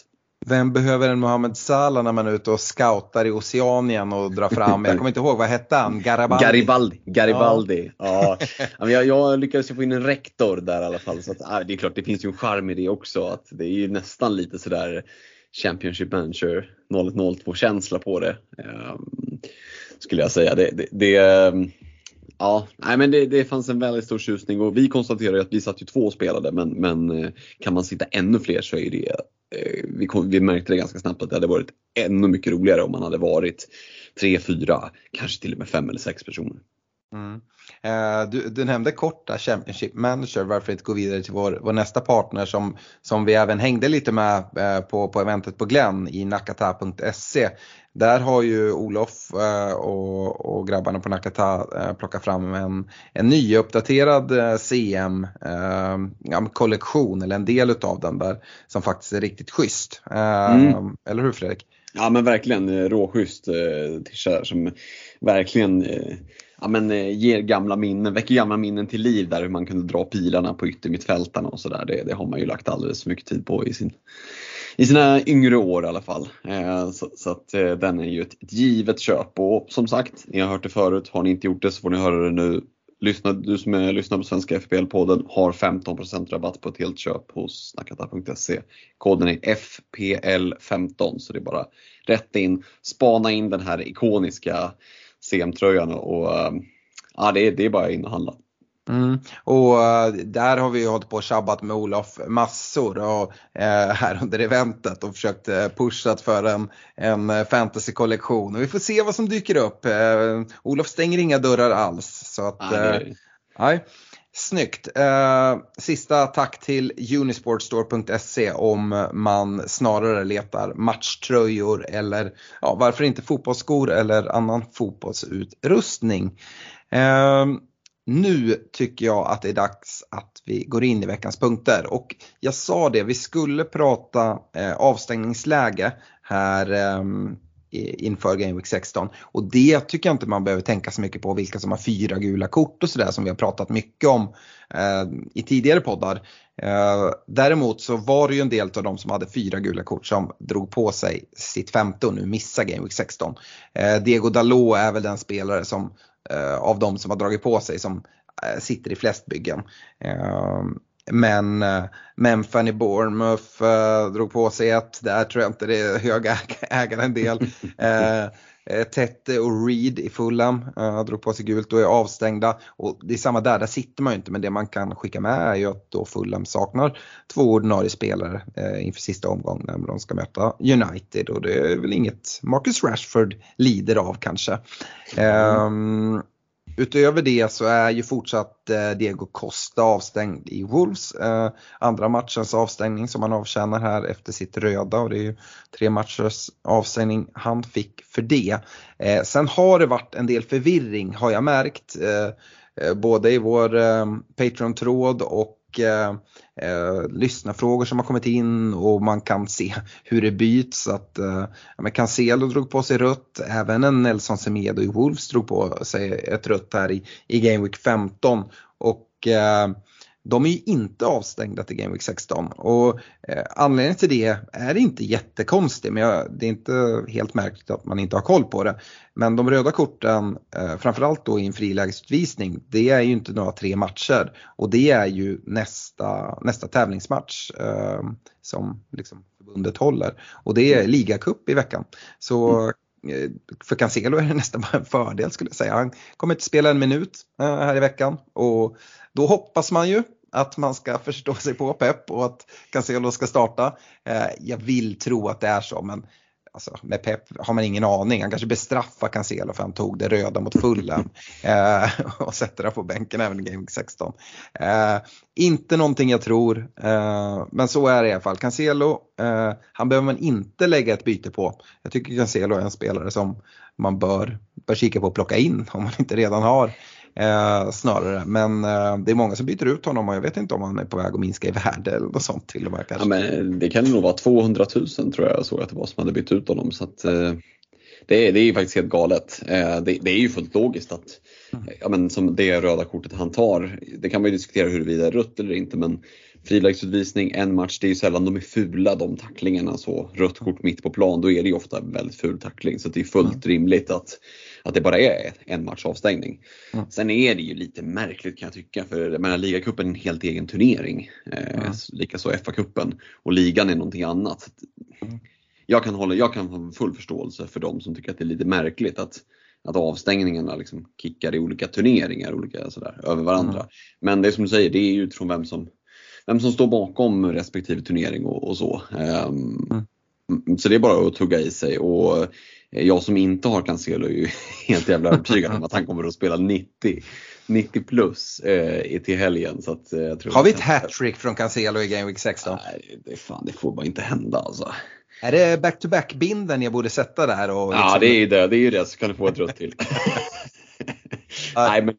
Vem behöver en Mohamed Salah när man är ute och scoutar i Oceanien och drar fram, jag kommer inte ihåg, vad hette han? Garibaldi? Garibaldi. Garibaldi. Ja. ja. jag, jag lyckades få in en rektor där i alla fall. Så att, det är klart, det finns ju en charm i det också. Att det är ju nästan lite sådär Championship Manager 0102 känsla på det. Um, skulle jag säga. Det, det, det um, Ja, nej men det, det fanns en väldigt stor tjusning och vi konstaterade att vi satt ju två och spelade men, men eh, kan man sitta ännu fler så är det eh, vi, kom, vi märkte det ganska snabbt att det hade varit ännu mycket roligare om man hade varit tre, fyra, kanske till och med fem eller sex personer. Mm. Eh, du, du, nämnde korta Championship Manager, varför inte gå vidare till vår, vår nästa partner som, som vi även hängde lite med på, på eventet på Glenn i nakata.se. Där har ju Olof eh, och, och grabbarna på Nakata eh, plockat fram en, en nyuppdaterad eh, CM-kollektion, eller en del utav den där, som faktiskt är riktigt schysst. Mm. Eller hur Fredrik? Ja men verkligen råschysst t-shirt som verkligen ja, men, eh, ger gamla minnen, väcker gamla minnen till liv där hur man kunde dra pilarna på yttermittfältarna och sådär. Det, det har man ju lagt alldeles för mycket tid på i sin i sina yngre år i alla fall. Eh, så, så att eh, den är ju ett, ett givet köp och som sagt, ni har hört det förut. Har ni inte gjort det så får ni höra det nu. Lyssna, du som är, lyssnar på Svenska FPL-podden har 15% rabatt på ett helt köp hos snackata.se. Koden är FPL15 så det är bara rätt in, spana in den här ikoniska CM-tröjan och eh, ja, det, är, det är bara in och handla. Mm. Och uh, där har vi hållit på och tjabbat med Olof massor och, uh, här under eventet och försökt uh, pushat för en, en fantasykollektion. Och vi får se vad som dyker upp. Olof stänger inga dörrar alls. Så att, nej, nej. Snyggt. Eh, sista tack till Unisportstore.se om man snarare letar matchtröjor eller ja, varför inte fotbollsskor eller annan fotbollsutrustning. Eh, nu tycker jag att det är dags att vi går in i veckans punkter och jag sa det, vi skulle prata eh, avstängningsläge här eh, inför Game Week 16 och det tycker jag inte man behöver tänka så mycket på vilka som har fyra gula kort och sådär som vi har pratat mycket om eh, i tidigare poddar. Eh, däremot så var det ju en del av de som hade fyra gula kort som drog på sig sitt femte och nu missar Game Week 16. Eh, Diego Dalot är väl den spelare som Eh, av de som har dragit på sig som eh, sitter i flest byggen. Eh, Eh, men, men Fanny Bournemouth drog på sig ett, där tror jag inte det är höga ägaren del. Tette och Reed i Fulham drog på sig gult och är avstängda. Och det är samma där, där sitter man ju inte men det man kan skicka med är ju att då Fulham saknar två ordinarie spelare inför sista omgången när de ska möta United och det är väl inget Marcus Rashford lider av kanske. Um, Utöver det så är ju fortsatt eh, Diego Costa avstängd i Wolves. Eh, andra matchens avstängning som han avtjänar här efter sitt röda och det är ju tre matchers avstängning han fick för det. Eh, sen har det varit en del förvirring har jag märkt. Både i vår Patreon-tråd och eh, eh, lyssnarfrågor som har kommit in och man kan se hur det byts. Att, eh, ja, Cancelo drog på sig rött, även en Nelson Semedo i Wolves drog på sig ett rött här i, i Game Week 15. Och eh, de är ju inte avstängda till Game Week 16 och eh, anledningen till det är inte jättekonstig men jag, det är inte helt märkligt att man inte har koll på det. Men de röda korten, eh, framförallt då i en frilägesutvisning, det är ju inte några tre matcher och det är ju nästa, nästa tävlingsmatch eh, som liksom förbundet håller och det är ligacup i veckan. Så mm Eh, för Cancelo är det nästan bara en fördel skulle jag säga. Han kommer inte spela en minut eh, här i veckan och då hoppas man ju att man ska förstå sig på Pep och att Cancelo ska starta. Eh, jag vill tro att det är så men alltså, med Pep har man ingen aning. Han kanske bestraffar Cancelo för han tog det röda mot Fulham eh, och sätter det på bänken även i Game 16. Eh, inte någonting jag tror, eh, men så är det i alla fall. Cancelo, eh, han behöver man inte lägga ett byte på. Jag tycker Cancelo är en spelare som man bör, bör kika på att plocka in om man inte redan har Eh, snarare. Men eh, det är många som byter ut honom och jag vet inte om han är på väg att minska i värde eller något sånt till och med. Kanske. Ja, men det kan nog vara 200 000 tror jag såg att det var som hade bytt ut honom. Så att, eh, det, är, det är ju faktiskt helt galet. Eh, det, det är ju fullt logiskt att ja, men som det röda kortet han tar, det kan man ju diskutera huruvida det är rött eller inte men frilägesutvisning, en match, det är ju sällan de är fula de tacklingarna. Så rött kort mitt på plan, då är det ju ofta väldigt ful tackling. Så det är fullt rimligt att, att det bara är en match avstängning. Mm. Sen är det ju lite märkligt kan jag tycka, för jag menar, ligacupen är en helt egen turnering. Eh, Mm. Likaså FA-cupen. Och ligan är någonting annat. Mm. Jag kan, hålla, jag kan ha full förståelse för de som tycker att det är lite märkligt att, att avstängningarna liksom kickar i olika turneringar olika sådär, över varandra. Mm. Men det är som du säger, det är utifrån vem som, vem som står bakom respektive turnering och, och så. Ehm, mm, Så det är bara att tugga i sig. Och jag som inte har Cancelo är ju helt jävla övertygad om att han kommer att spela 90, 90 plus eh, till helgen. Så att, eh, jag tror Har vi ett att- hattrick från Cancelo i Game Week 16? Nej, det, fan, det får bara inte hända alltså. Är det back-to-back-binden jag borde sätta där? Och Ja, liksom- det är ju det. Det är ju det. Så kan du få ett rött till. Nej, men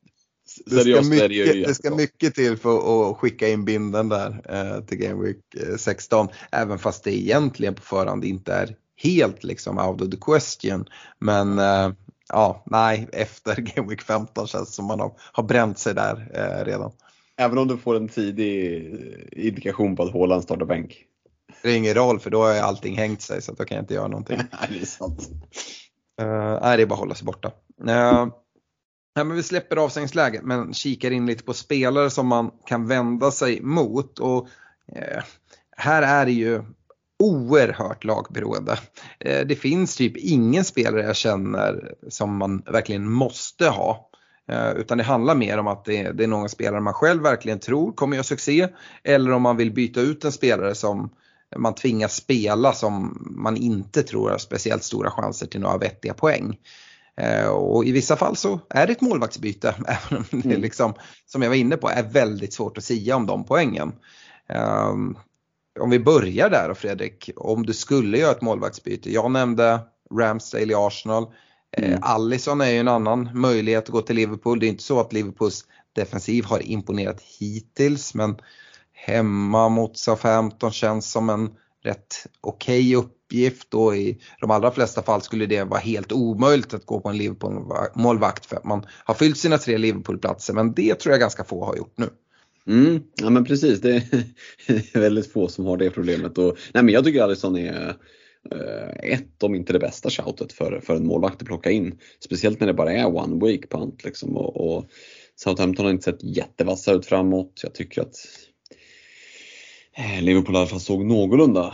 Det ska, seriöst det ju mycket, det ska mycket till för att skicka in binden där eh, till Game Week eh, 16. Även fast det egentligen på förhand inte är helt liksom out of the question. Men eh, ja, nej, efter Game Week 15 känns det som man har, har bränt sig där eh, redan. Även om du får en tidig eh, indikation på att Haaland startar bänk. Det är ingen roll för då har allting hängt sig så då kan jag inte göra någonting. Nej, det är sant. Uh, nej, det är bara att hålla sig borta. Uh, ja, men vi släpper avstängningsläget men kikar in lite på spelare som man kan vända sig mot. Och, eh, här är det ju oerhört lagberoende. Eh, det finns typ ingen spelare jag känner som man verkligen måste ha. Eh, utan det handlar mer om att det, är någon spelare man själv verkligen tror kommer göra succé. Eller om man vill byta ut en spelare som man tvingas spela som man inte tror har speciellt stora chanser till några vettiga poäng. Eh, och i vissa fall så är det ett målvaktsbyte, även om det Mm. liksom, som jag var inne på, är väldigt svårt att säga om de poängen. Om vi börjar där då Fredrik, om du skulle göra ett målvaktsbyte. Jag nämnde Ramsdale i Arsenal. Eh, Mm. Allison är ju en annan möjlighet att gå till Liverpool. Det är inte så att Liverpools defensiv har imponerat hittills men hemma mot Southampton känns som en rätt okej uppgift och i de allra flesta fall skulle det vara helt omöjligt att gå på en Liverpool-målvakt för att man har fyllt sina tre Liverpool-platser men det tror jag ganska få har gjort nu. Mm, ja men precis, det är väldigt få som har det problemet. Och, nej, men jag tycker Alisson är eh, ett, om inte det bästa shoutet för, för en målvakt att plocka in. Speciellt när det bara är one week punt. Liksom, och, och Southampton har inte sett jättevassa ut framåt. Jag tycker att eh, Liverpool i alla fall såg någorlunda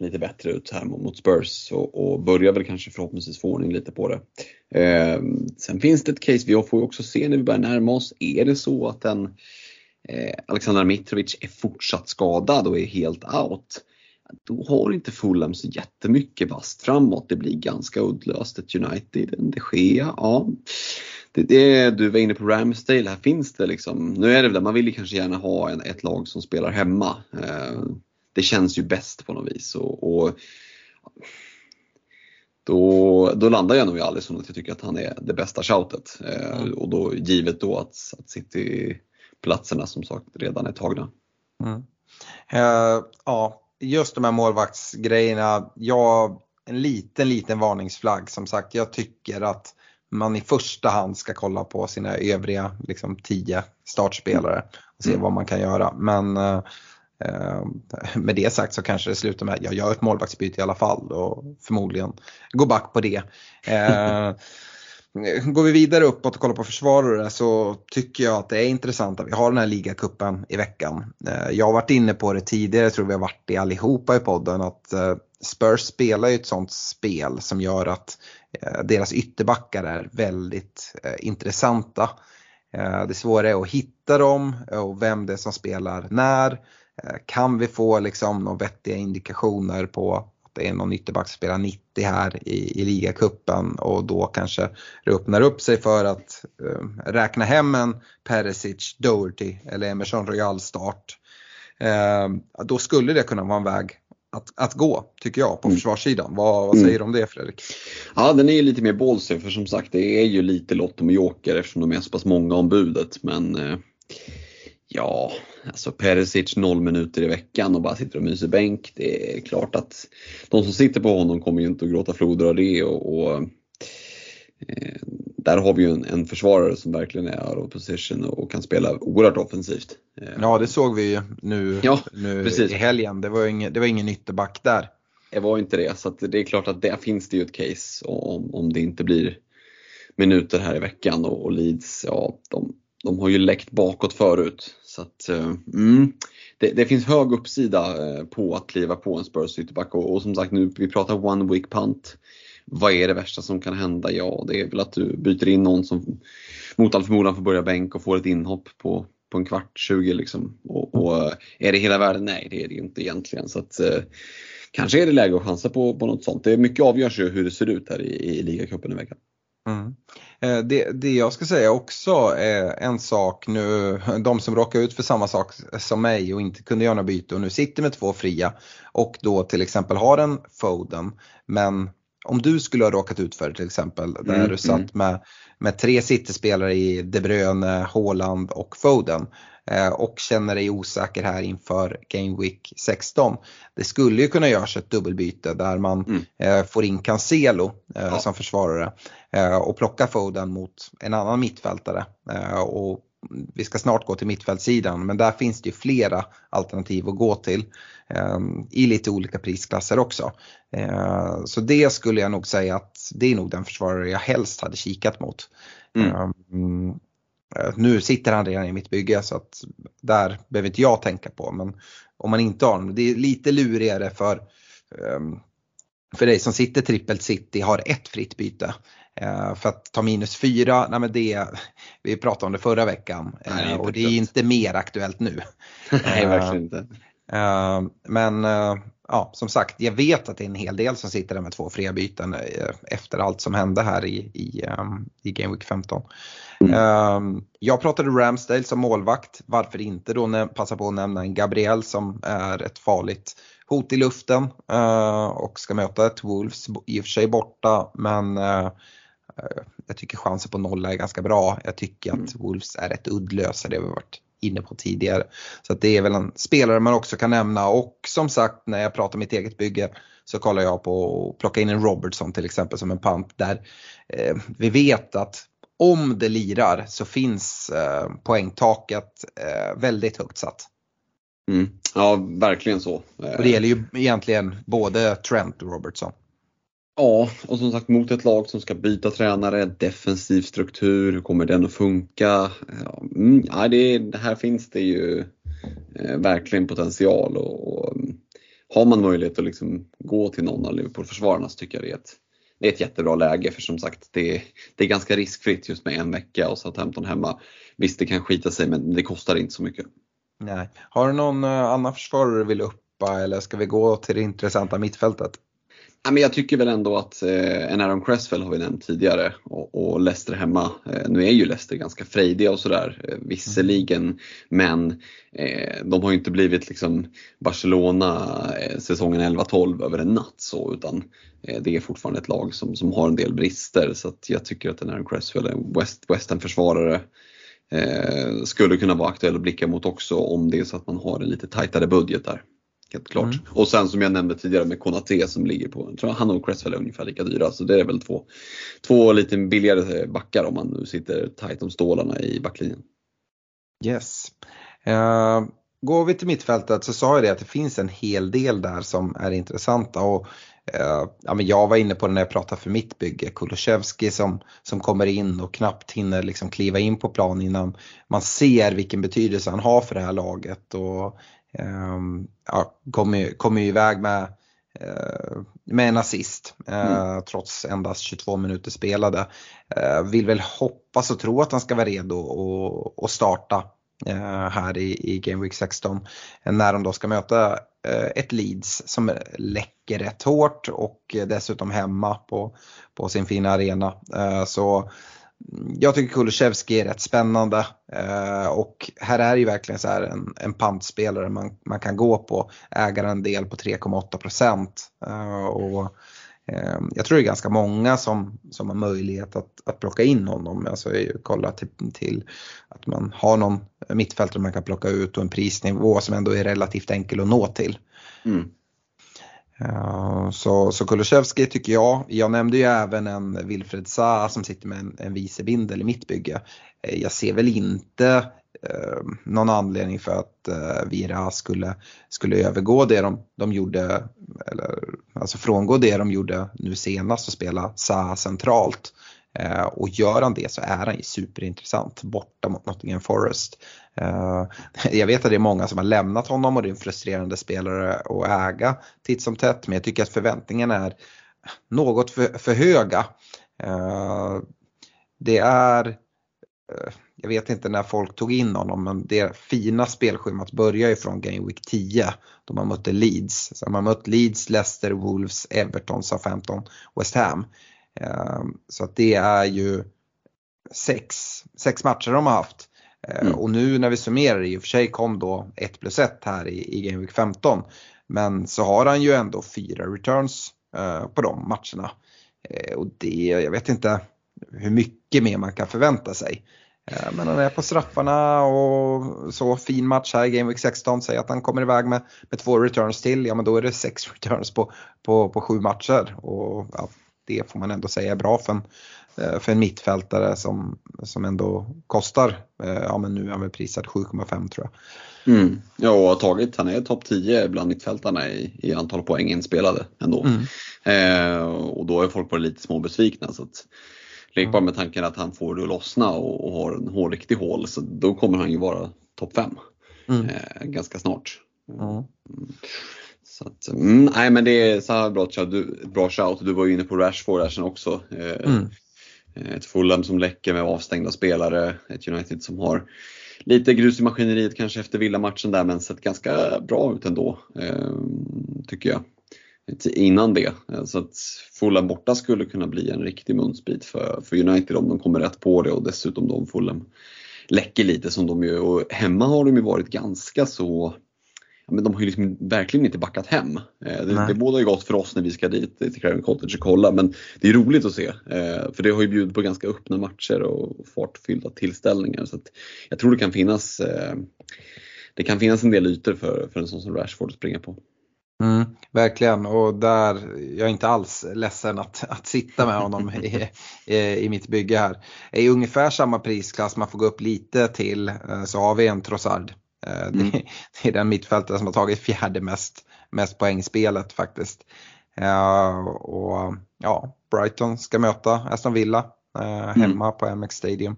lite bättre ut här mot mot Spurs och, och börjar väl kanske förhoppningsvis få ordning lite på det. Eh, sen finns det ett case, vi får ju också se när vi börjar närma oss, är det så att en eh, Alexander Mitrovic är fortsatt skadad och är helt out, då har inte Fulham så jättemycket vasst framåt. Det blir ganska uddlöst. Ett United, en de Gea, ja. Det, det, du var inne på Ramsdale, här finns det liksom, nu är det väl man vill ju kanske gärna ha en, ett lag som spelar hemma. Eh, det känns ju bäst på något vis. Och, och då, då landar jag nog i Alisson att jag tycker att han är det bästa shoutet. Eh, och då givet då att, att City-platserna som sagt redan är tagna. Mm. Eh, ja, just de här målvaktsgrejerna. Jag, en liten, liten varningsflagg som sagt. Jag tycker att man i första hand ska kolla på sina övriga liksom, tio startspelare och se Mm. vad man kan göra. Men eh, eh, med det sagt så kanske det slutar med att jag gör ett målvaktsbyte i alla fall och förmodligen går back på det. Eh, Eh, går vi vidare uppåt och kollar på försvarare så tycker jag att det är intressant att vi har den här ligacupen i veckan. Eh, jag har varit inne på det tidigare, jag tror vi har varit det allihopa i podden, att eh, Spurs spelar ju ett sånt spel som gör att deras ytterbackar är väldigt intressanta. Det svåra är att hitta dem och vem det är som spelar när. Kan vi få liksom några vettiga indikationer på är någon ytterback som spelar 90 här i, i ligacupen och då kanske det öppnar upp sig för att eh, räkna hem en Perisic, Doherty eller Emerson Royal start. Eh, då skulle det kunna vara en väg att, att gå, tycker jag, på Mm. försvarssidan. Vad, vad Mm. säger du om det Fredrik? Ja, den är ju lite mer ballsy för som sagt det är ju lite lott om joker eftersom de är så pass många om budet. Men eh, ja, alltså Perisic noll minuter i veckan och bara sitter och myser bänk. Det är klart att de som sitter på honom kommer ju inte att gråta floder av det och, och eh, där har vi ju en, en, försvarare som verkligen är out of position och kan spela oerhört offensivt. Eh, ja det såg vi ju nu, ja, nu i helgen. Det var, ingen, det var ingen ytterback där. Det var inte det, så det är klart att där finns det ju ett case om, om det inte blir minuter här i veckan och, och Leeds, ja de, de har ju läckt bakåt förut. Så att, eh, mm, det, det, finns hög uppsida eh, på att kliva på en Spurs ytterback och, och, som sagt nu, vi pratar one week punt. Vad är det värsta som kan hända? Ja, det är väl att du byter in någon som mot all förmodan får börja bänk och får ett inhopp på, på en kvart, 20 liksom. Och, och eh, är det hela världen? Nej, det är det inte egentligen. Så att, kanske är det läge att chansa på, på något sånt. Det är mycket avgörs ju hur det ser ut här i, i ligacupen i veckan. Mm. Eh, det, det jag ska säga också är en sak nu, de som råkar ut för samma sak som mig och inte kunde göra några byte och nu sitter med två fria och då till exempel har en Foden. Men om du skulle ha råkat ut för det till exempel, där mm, du satt mm. med, med tre City-spelare i De Bruyne, Haaland och Foden och känner dig osäker här inför Game Week 16. Det skulle ju kunna göras ett dubbelbyte där man mm. Eh, får in Cancelo eh, ja. som försvarare och plocka Foden mot en annan mittfältare. Och vi ska snart gå till mittfältssidan men där finns det ju flera alternativ att gå till i lite olika prisklasser också. Så det skulle jag nog säga att det är nog den försvarare jag helst hade kikat mot. Mm. Eh, nu sitter han redan i mitt bygge så att där behöver inte jag tänka på. Men om man inte har honom, det är lite lurigare för, ehm, för dig som sitter trippelt city, har ett fritt byte. Eh, för att ta minus fyra, nej men det, vi pratade om det förra veckan nej, det och det är inte mer aktuellt nu. nej, verkligen inte. Eh, men ja, som sagt, jag vet att det är en hel del som sitter där med två fria byten efter allt som hände här i, i, ehm, i Game Week 15. Mm. Ehm, jag pratade Ramsdale som målvakt. Varför inte då passa på att nämna en Gabriel som är ett farligt hot i luften eh, och ska möta ett Wolves, i och för sig borta men eh, jag tycker chansen på nolla är ganska bra. Jag tycker att mm. Wolves är rätt uddlösa, det har vi varit inne på tidigare. Så det är väl en spelare man också kan nämna och som sagt när jag pratar mitt eget bygge så kollar jag på att plocka in en Robertson till exempel som en pant där eh, vi vet att om det lirar så finns eh, poängtaket eh, väldigt högt satt. Mm. Ja, verkligen så. Och det gäller ju egentligen både Trent och Robertson. Ja, och som sagt mot ett lag som ska byta tränare, defensiv struktur, hur kommer den att funka? Ja, mm, ja det, här finns det ju eh, verkligen potential och, och, mm, har man möjlighet att liksom gå till någon av Liverpool-försvararna så tycker jag det är ett det är ett jättebra läge för som sagt det, det är ganska riskfritt just med en vecka och Southampton hemma. Visst det kan skita sig men det kostar inte så mycket. Nej. Har du någon eh, annan försvarare du vill uppa eller ska vi gå till det intressanta mittfältet? Ja, men jag tycker väl ändå att eh, en Aaron Cresswell har vi nämnt tidigare och, och Leicester hemma. Eh, nu är ju Leicester ganska frejdiga och sådär eh, visserligen mm. men eh, de har ju inte blivit liksom Barcelona eh, säsongen 11-12 över en natt så utan eh, det är fortfarande ett lag som, som har en del brister så att jag tycker att en Aaron Cresswell, en West, Western-försvarare eh, skulle kunna vara aktuell att blicka mot också om det är så att man har en lite tajtare budget där. Helt klart. Mm. Och sen som jag nämnde tidigare med Konate som ligger på, jag tror han och Cresswell är ungefär lika dyra. Så det är väl två, två lite billigare backar om man nu sitter tajt om stålarna i backlinjen. Yes. Uh, går vi till mittfältet så sa jag det att det finns en hel del där som är intressanta. Och, uh, ja, men jag var inne på det när jag pratade för mitt bygge, Kulusevski som, som kommer in och knappt hinner liksom kliva in på plan innan man ser vilken betydelse han har för det här laget. Och, ja, kom, ju, kom ju iväg med, eh, med en assist eh, mm. trots endast 22 minuter spelade. Eh, vill väl hoppas och tro att han ska vara redo att starta här i, i Game Week 16 när de då ska möta ett Leeds som läcker rätt hårt och dessutom hemma på, på sin fina arena. Så jag tycker Kulusevski är rätt spännande eh, och här är ju verkligen så här en, en pantspelare man, man kan gå på, ägar en del på 3,8 procent. Eh, och eh, jag tror det är ganska många som, som har möjlighet att, att plocka in honom. Alltså kolla till, till att man har någon mittfältare man kan plocka ut och en prisnivå som ändå är relativt enkel att nå till. Mm. Eh, så, så Kulusevski tycker jag. Jag nämnde ju även en Wilfred Zaha som sitter med en, en vicebindel i mitt bygge. Eh, jag ser väl inte eh, någon anledning för att eh, Vira skulle, skulle övergå det de, de gjorde, eller alltså frångå det de gjorde nu senast och spela Zaha centralt. Eh, och gör han det så är han ju superintressant borta mot Nottingham Forest. Eh, jag vet att det är många som har lämnat honom och det är en frustrerande spelare att äga titt som tätt men jag tycker att förväntningarna är något för, för höga. Eh, det är eh, jag vet inte när folk tog in honom men det fina spelschemat börjar ju från Game Week 10 då man mötte Leeds. Så man mött Leeds, Leicester, Wolves, Everton, Southampton, West Ham. Ehm, så att det är ju sex, sex matcher de har haft. Ehm, mm. Och nu när vi summerar, i och för sig kom då 1 plus 1 här i, i Game Week 15. Men så har han ju ändå fyra returns eh, på de matcherna. Ehm, och det, jag vet inte hur mycket mer man kan förvänta sig. Eh, men han är på straffarna och så fin match här i Game Week 16. Säg att han kommer iväg med, med två returns till, ja men då är det sex returns på, på, på sju matcher. Och ja, det får man ändå säga är bra för en, eh, för en mittfältare som, som ändå kostar, eh, ja men nu är han väl prisad 7,5 tror jag. Mm. Ja och har tagit, han är topp 10 bland mittfältarna i, i antal poäng inspelade ändå. Mm. Eh, och då är folk på lite små besvikna. Så att, Lek bara med tanken att han får det att lossna och, och har en hård riktig hål så då kommer han ju vara topp 5 mm. eh, ganska snart. Mm. Så att, mm, nej men det är så här bra, du, bra shout. Du var ju inne på Rashford där sen också. Eh, mm. Ett Fulham som läcker med avstängda spelare. Ett United som har lite grus i maskineriet kanske efter Villa-matchen där men sett ganska bra ut ändå. Eh, tycker jag innan det. Så att Fulham borta skulle kunna bli en riktig munsbit för, för United om de kommer rätt på det och dessutom de Fulham läcker lite som de gör. Och hemma har de ju varit ganska så men de har ju liksom verkligen inte backat hem. Eh, det, det båda ju gott för oss när vi ska dit till Craven Cottage och kolla men det är roligt att se. Eh, för det har ju bjudit på ganska öppna matcher och fartfyllda tillställningar. Så jag tror det kan finnas eh, det kan finnas en del ytor för, för en sån som Rashford att springa på. Mm, verkligen och där, jag är inte alls ledsen att, att sitta med honom i, i, i mitt bygge här. I ungefär samma prisklass, man får gå upp lite till, så har vi en Trossard. Eh, mm. Det, det, är den mittfältare som har tagit fjärde mest, mest poängspelet faktiskt. Uh, och ja, Brighton ska möta Aston Villa uh, hemma mm. på MX Stadium.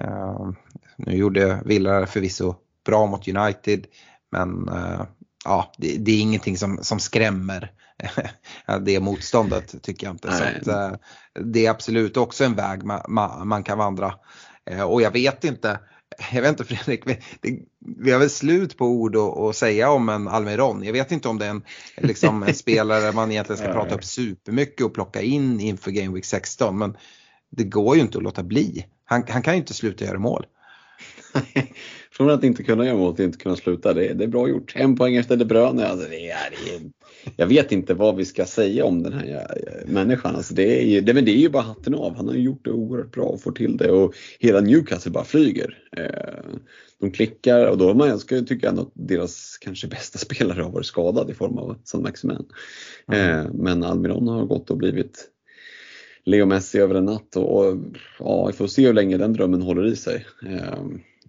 Uh, nu gjorde Villa förvisso bra mot United men ja, det, det, är ingenting som, som skrämmer det motståndet tycker jag inte. Så att, det är absolut också en väg man, man, man kan vandra. Och jag vet inte, jag vet inte Fredrik, vi, det, vi har väl slut på ord att säga om en Almiron. Jag vet inte om det är en, liksom, en spelare man egentligen ska prata upp supermycket och plocka in inför Game Week 16. Men det går ju inte att låta bli. Han, han kan ju inte sluta göra mål. Från att inte kunna göra mål till inte kunna sluta, det, det är bra gjort. En poäng efter De Bruyne. Alltså det är, det är, jag vet inte vad vi ska säga om den här människan. Alltså det, är ju, det, men det är ju bara hatten av. Han har gjort det oerhört bra och får till det och hela Newcastle bara flyger. Eh, de klickar och då har man, jag skulle tycka att deras kanske bästa spelare har varit skadad i form av San Maximan. Mm. Men Almiron har gått och blivit Leo Messi över en natt och, och ja, vi får se hur länge den drömmen håller i sig. Eh,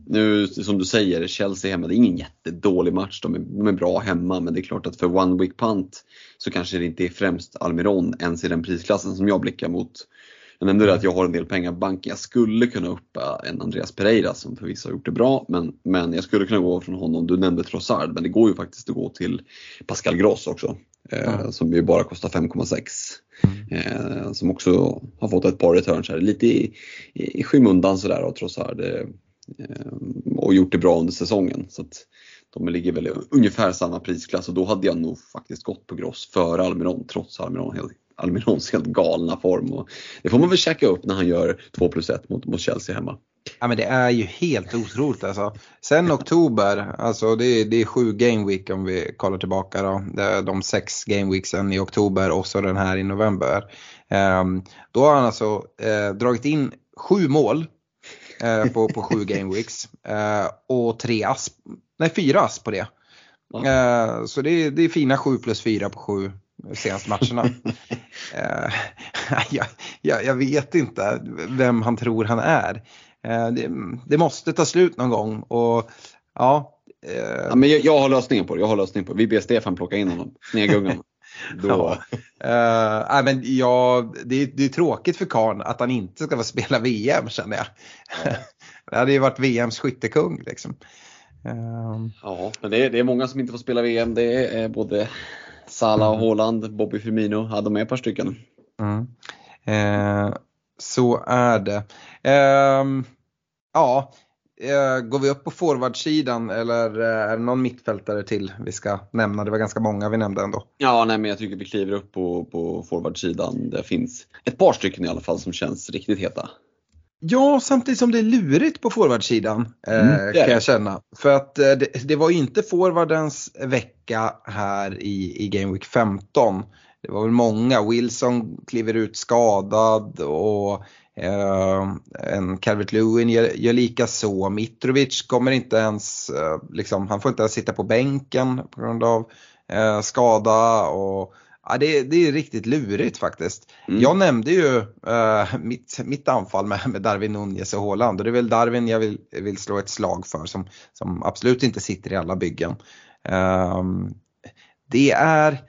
nu som du säger, Chelsea hemma, det är ingen jättedålig match. De är, de är bra hemma men det är klart att för One Week Punt så kanske det inte är främst Almiron ens i den prisklassen som jag blickar mot. Jag nämnde det att jag har en del pengar på banken. Jag skulle kunna uppa en Andreas Pereira som förvisso har gjort det bra men, men jag skulle kunna gå från honom. Du nämnde Trossard men det går ju faktiskt att gå till Pascal Gross också. Mm. som ju bara kostar 5,6. Mm. Eh, som också har fått ett par returns här, lite i, i, i skymundan sådär av Trossard. Ehm, och gjort det bra under säsongen. Så att de ligger väl i ungefär samma prisklass och då hade jag nog faktiskt gått på Gross före Almiron trots Almiron helt, Almirons helt galna form. Och det får man väl checka upp när han gör 2 plus 1 mot, mot Chelsea hemma. Ja men det är ju helt otroligt alltså. Sen oktober, alltså det är, det är sju gameweek om vi kollar tillbaka då. De sex game weeksen i oktober och så den här i november. Um, då har han alltså eh, dragit in sju mål eh, på, på sju game weeks eh, och tre ass, nej fyra ass på det. Ja. så det är, det är fina sju plus fyra på sju senaste matcherna. jag, jag, jag, vet inte vem han tror han är. Eh, det, det, måste ta slut någon gång och ja. Eh. ja men jag, jag, har lösningen på det. Jag har lösningen på det. Vi ber Stefan plocka in honom, Snegungan. Då. Ja. Uh, men ja, det, det är tråkigt för Karn att han inte ska få spela VM känner jag. Ja. det hade ju varit VMs skyttekung liksom. Uh. Ja, men det är, det är många som inte får spela VM. Det är både Salah och Haaland, Bobby Firmino, ja, de är ett par stycken. Mm. Uh, så är det. Um, Ja, eh, går vi upp på forwardsidan eller eh, är det någon mittfältare till vi ska nämna? Det var ganska många vi nämnde ändå. Ja, nej, men jag tycker vi kliver upp på, på forwardsidan. Det finns ett par stycken i alla fall som känns riktigt heta. Ja, samtidigt som det är lurigt på forwardsidan eh, mm, kan jag känna. För att eh, det, det, var ju inte forwardens vecka här i, i Game Week 15. Det var väl många, Wilson kliver ut skadad och en Calvert Lewin gör, gör lika så. Mitrovic kommer inte ens, uh, liksom, han får inte ens sitta på bänken på grund av uh, skada. Och, ja, det, det, är riktigt lurigt faktiskt. Mm. Jag nämnde ju mitt, mitt anfall med, med Darwin Nunez och Haaland och det är väl Darwin jag vill, vill slå ett slag för som, som absolut inte sitter i alla byggen. Ehm, det är,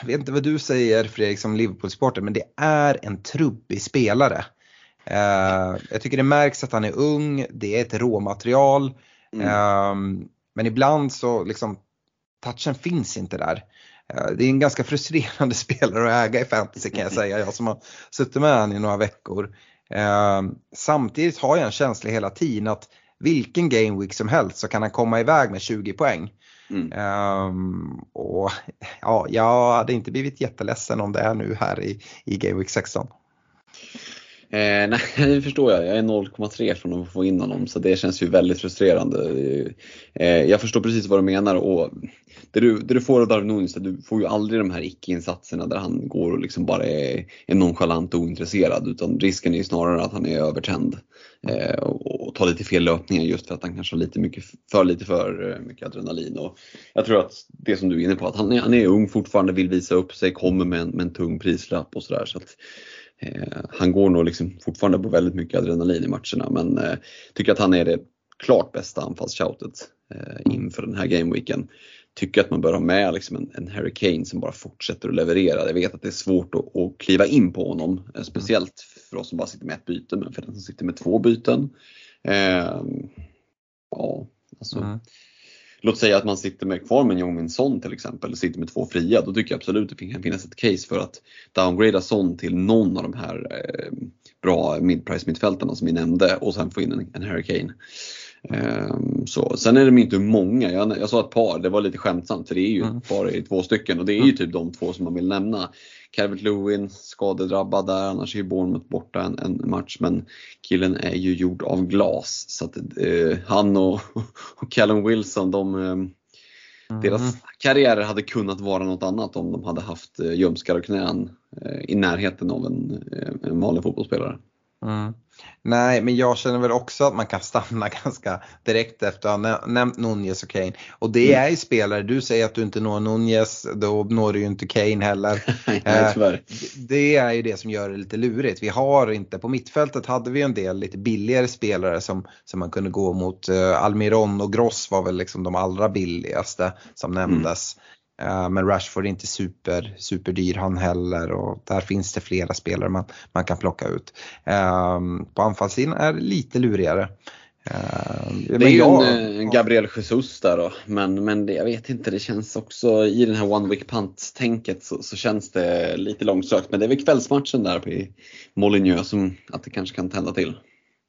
jag vet inte vad du säger Fredrik som Liverpool-supporter, men det är en trubbig spelare. Uh, jag tycker det märks att han är ung, det är ett råmaterial. Mm. Uh, men ibland så liksom touchen finns inte där. Uh, det är en ganska frustrerande spelare att äga i fantasy kan jag säga, jag som har suttit med honom i några veckor. Ehm, samtidigt har jag en känsla hela tiden att vilken game week som helst så kan han komma iväg med 20 poäng. Mm. Um, och ja, jag hade inte blivit jätteledsen om det är nu här i, i Game Week 16. Eh, nej, det förstår jag. Jag är 0,3 från att få in honom så det känns ju väldigt frustrerande. Eh, jag förstår precis vad du menar och det du, det du får av Darwin Nunes, du får ju aldrig de här icke-insatserna där han går och liksom bara är, är nonchalant och ointresserad utan risken är ju snarare att han är övertänd eh, och, och tar lite fel löpningar just för att han kanske har lite mycket, för lite för eh, mycket adrenalin. Och jag tror att det som du är inne på, att han är, han är ung fortfarande, vill visa upp sig, kommer med en, med en tung prislapp och sådär. Så att, Eh, han går nog liksom fortfarande på väldigt mycket adrenalin i matcherna men eh, tycker att han är det klart bästa anfallsshoutet eh, inför den här gameweeken. Tycker att man bör ha med liksom en, en Harry Kane som bara fortsätter att leverera. Jag vet att det är svårt att, att kliva in på honom, eh, speciellt för oss som bara sitter med ett byte, men för den som sitter med två byten. Eh, ja, alltså. Mm låt säga att man sitter med kvar med Jong Son till exempel, sitter med två fria, då tycker jag absolut det kan finnas ett case för att downgrada Son till någon av de här eh, bra mid-price mittfältarna som vi nämnde och sen få in en, en Harry Kane. Um, så. Sen är de inte många, jag, jag sa ett par, det var lite skämtsamt för det är ju mm. bara två stycken och det är ju mm. typ de två som man vill nämna. Calvert Lewin skadedrabbad där, annars är ju Bournemouth borta en, en, match men killen är ju gjord av glas. Så att eh, han och, och Callum Wilson, de, eh, mm. deras karriärer hade kunnat vara något annat om de hade haft eh, ljumskar och knän eh, i närheten av en, eh, en vanlig fotbollsspelare. Mm. Nej, men jag känner väl också att man kan stanna ganska direkt efter att ha nämnt Nunez och Kane. Och det mm. är ju spelare, du säger att du inte når Nunez, då når du ju inte Kane heller. Nej, eh, det är ju det som gör det lite lurigt. Vi har inte, på mittfältet hade vi en del lite billigare spelare som, som man kunde gå mot. Eh, Almiron och Gross var väl liksom de allra billigaste som nämndes. Eh, men Rashford är inte super, superdyr han heller och där finns det flera spelare man, man kan plocka ut. Ehm, på anfallssidan är det lite lurigare. Ehm, det är ju jag, en, en Gabriel Jesus där då, men, men det, jag vet inte, det känns också i den här One Week Punt-tänket så, så, känns det lite långsökt. Men det är väl kvällsmatchen där på Molineux som att det kanske kan tända till.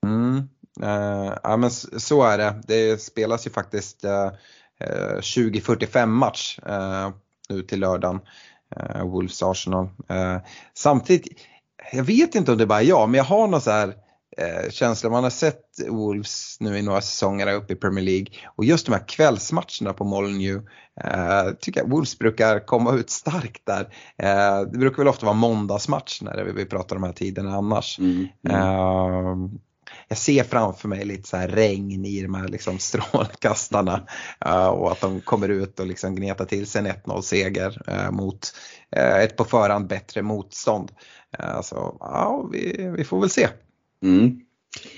Mm. Uh, ja men så är det. Det spelas ju faktiskt uh, 2045 eh, match eh, nu till lördagen. Eh, Wolves Arsenal. samtidigt, jag vet inte om det är bara jag, men jag har någon så här känsla man har sett Wolves nu i några säsonger uppe i Premier League och just de här kvällsmatcherna på Molineux eh, tycker jag Wolves brukar komma ut starkt där. Eh, det brukar väl ofta vara måndagsmatch när vi pratar om de här tiderna annars. Mm, mm. Eh, jag ser framför mig lite så här regn i de här liksom strålkastarna uh, och att de kommer ut och liksom gnetar till sig en 1-0 seger uh, mot uh, ett på förhand bättre motstånd. så ja, vi, vi får väl se. Mm.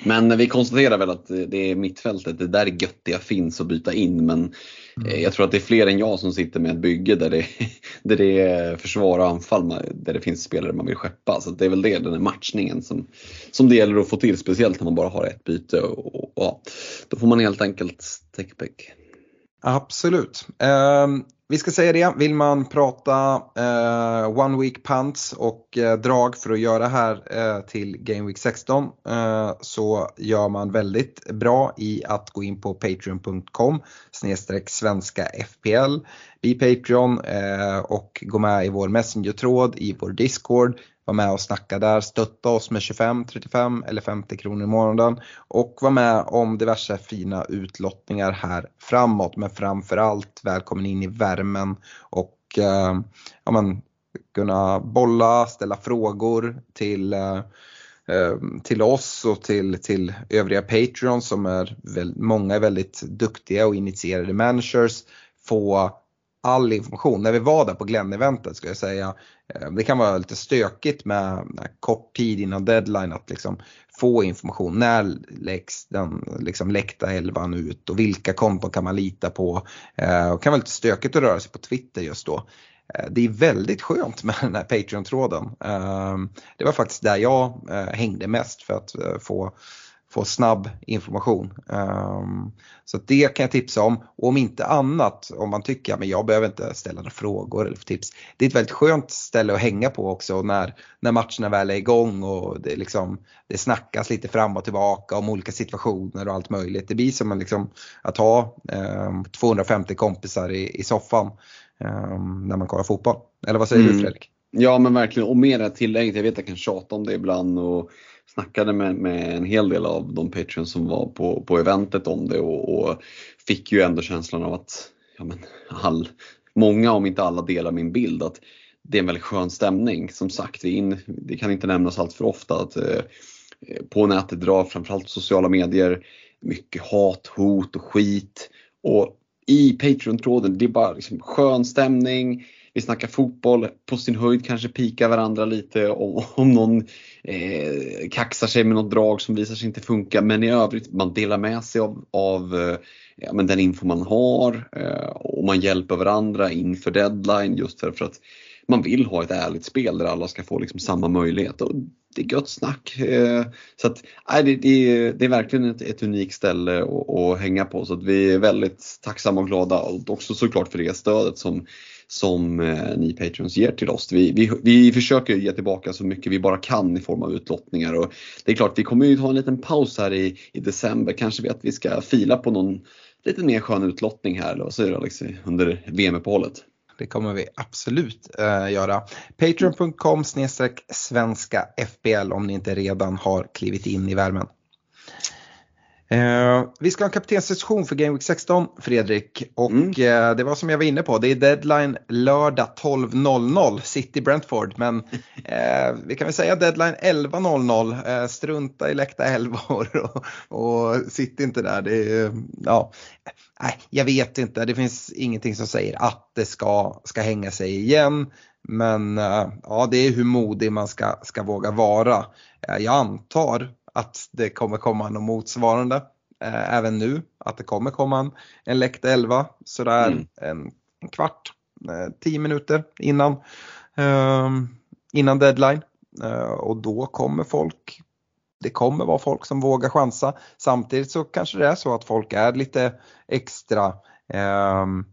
Men vi konstaterar väl att det är mittfältet, det där göttiga finns att byta in men mm. jag tror att det är fler än jag som sitter med ett bygge där det, där det är försvar och anfall, där det finns spelare man vill skeppa. Så det är väl det, den här matchningen som, som det gäller att få till, speciellt när man bara har ett byte. Och, och ja, då får man helt enkelt täckpäck. Absolut. Um, vi ska säga det, vill man prata eh, One Week Punts och eh, drag för att göra här eh, till Game Week 16 eh, så gör man väldigt bra i att gå in på patreon.com svenska FPL. Bli Patreon eh, och gå med i vår Messenger-tråd, i vår Discord var med och snacka där, stötta oss med 25, 35 eller 50 kronor i månaden. Och var med om diverse fina utlottningar här framåt. Men framförallt välkommen in i värmen och eh, ja, men, kunna bolla, ställa frågor till eh, eh till oss och till, till övriga Patreons som är, många är väldigt duktiga och initierade managers. Få all information. När vi var där på Glenn-eventet ska jag säga, eh, det kan vara lite stökigt med, kort tid innan deadline att liksom få information. När läggs den liksom läckta elvan ut och vilka konton kan man lita på? Eh, det kan vara lite stökigt att röra sig på Twitter just då. Eh, det är väldigt skönt med den här Patreon-tråden. Det var faktiskt där jag hängde mest för att få få snabb information. Um, så det kan jag tipsa om. Och om inte annat, om man tycker att jag behöver inte ställa några frågor eller tips. Det är ett väldigt skönt ställe att hänga på också när, när matcherna väl är igång och det, liksom, det snackas lite fram och tillbaka om olika situationer och allt möjligt. Det blir som en, liksom, att ha um, 250 kompisar i, i soffan um, när man kollar fotboll. Eller vad säger mm. du Fredrik? Ja men verkligen och mer det tillägget, jag vet att jag kan tjata om det ibland och snackade med, med en hel del av de patrons som var på, på eventet om det och, och fick ju ändå känslan av att ja, men all, många om inte alla delar min bild att det är en väldigt skön stämning. Som sagt, det, in, det kan inte nämnas allt för ofta att eh, på nätet drar framförallt sociala medier mycket hat, hot och skit. Och i Patreon-tråden, det är bara liksom skön stämning vi snackar fotboll, på sin höjd kanske pika varandra lite om, om någon eh, kaxar sig med något drag som visar sig inte funka. Men i övrigt, man delar med sig av, av eh, ja, men den info man har eh, och man hjälper varandra inför deadline just för, att man vill ha ett ärligt spel där alla ska få liksom samma möjlighet. Och det är gött snack. Eh, så att, nej, det, det, det är verkligen ett, ett unikt ställe att, att hänga på så att vi är väldigt tacksamma och glada och också såklart för det stödet som som eh, ni Patreons ger till oss. Vi, vi, vi försöker ge tillbaka så mycket vi bara kan i form av utlottningar och det är klart vi kommer ju ta en liten paus här i, i december. Kanske vi att vi ska fila på någon lite mer skön utlottning här eller vad säger du Alex under VM-uppehållet? Det kommer vi absolut äh, göra. Patreon.com svenska FBL om ni inte redan har klivit in i värmen. Eh, vi ska ha en kaptenssession för Game Week 16 Fredrik och mm. eh, det var som jag var inne på, det är deadline lördag 12.00 City Brentford men eh, vi kan väl säga deadline 11.00 eh, strunta i läckta elvor och, och sitt inte där. Det är, ja, nej, jag vet inte, det finns ingenting som säger att det ska, ska hänga sig igen. Men eh, ja, det är hur modig man ska, ska våga vara. Eh, jag antar att det kommer komma något motsvarande eh, även nu. Att det kommer komma en, en läckt 11 sådär mm. en, en kvart, eh, 10 minuter innan, eh, innan deadline. Eh, och då kommer folk det kommer vara folk som vågar chansa. Samtidigt så kanske det är så att folk är lite extra ehm, Eh,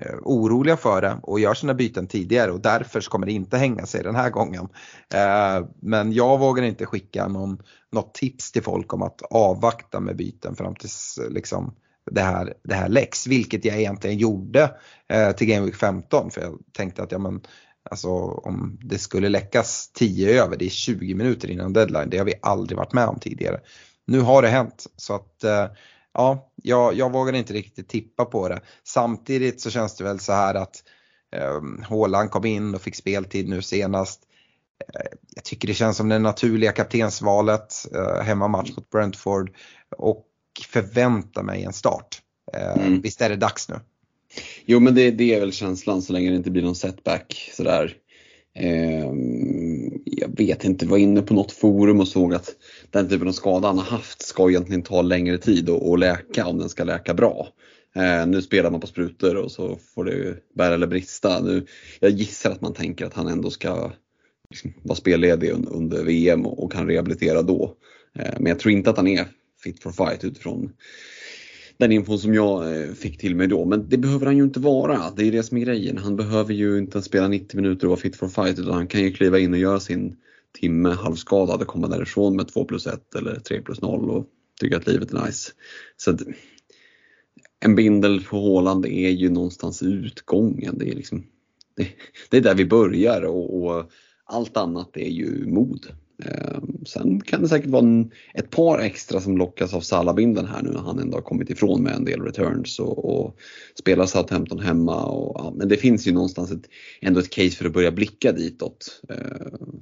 Eh, oroliga för det och gör sina byten tidigare och därför kommer det inte hänga sig den här gången. Eh, men jag vågar inte skicka någon, något tips till folk om att avvakta med byten fram tills liksom, det här, det här läcks, vilket jag egentligen gjorde eh, till Game Week 15 för jag tänkte att ja, men, Alltså om det skulle läckas 10 över, det är 20 minuter innan deadline, det har vi aldrig varit med om tidigare. Nu har det hänt så att eh, ja, jag, jag vågar inte riktigt tippa på det. Samtidigt så känns det väl så här att eh, Håland kom in och fick speltid nu senast. Eh, jag tycker det känns som det naturliga kaptensvalet, eh, hemmamatch mot Brentford och förväntar mig en start. Eh, mm. Visst är det dags nu? Jo men det, det, är väl känslan så länge det inte blir någon setback sådär. Ehm, jag vet inte, var inne på något forum och såg att den typen av skada han har haft ska egentligen ta längre tid att läka om den ska läka bra. Ehm, nu spelar man på sprutor och så får det bära eller brista. Nu, jag gissar att man tänker att han ändå ska liksom, vara spelledig under VM och, kan rehabilitera då. Ehm, men jag tror inte att han är fit for fight utifrån den infon som jag eh, fick till mig då. Men det behöver han ju inte vara. Det är det som är grejen. Han behöver ju inte spela 90 minuter och vara fit for fight utan han kan ju kliva in och göra sin timme halvskadad och komma därifrån med 2 plus 1 eller 3 plus 0 och tycka att livet är nice. Så att, en bindel på Håland är ju någonstans utgången. Det är, liksom, det, det är där vi börjar och, och allt annat är ju mod. Ehm, sen kan det säkert vara en, ett par extra som lockas av Salabindeln här nu när han ändå har kommit ifrån med en del returns och, och spelar Southampton hemma. Och, ja, men det finns ju någonstans ett, ändå ett case för att börja blicka ditåt. Ehm,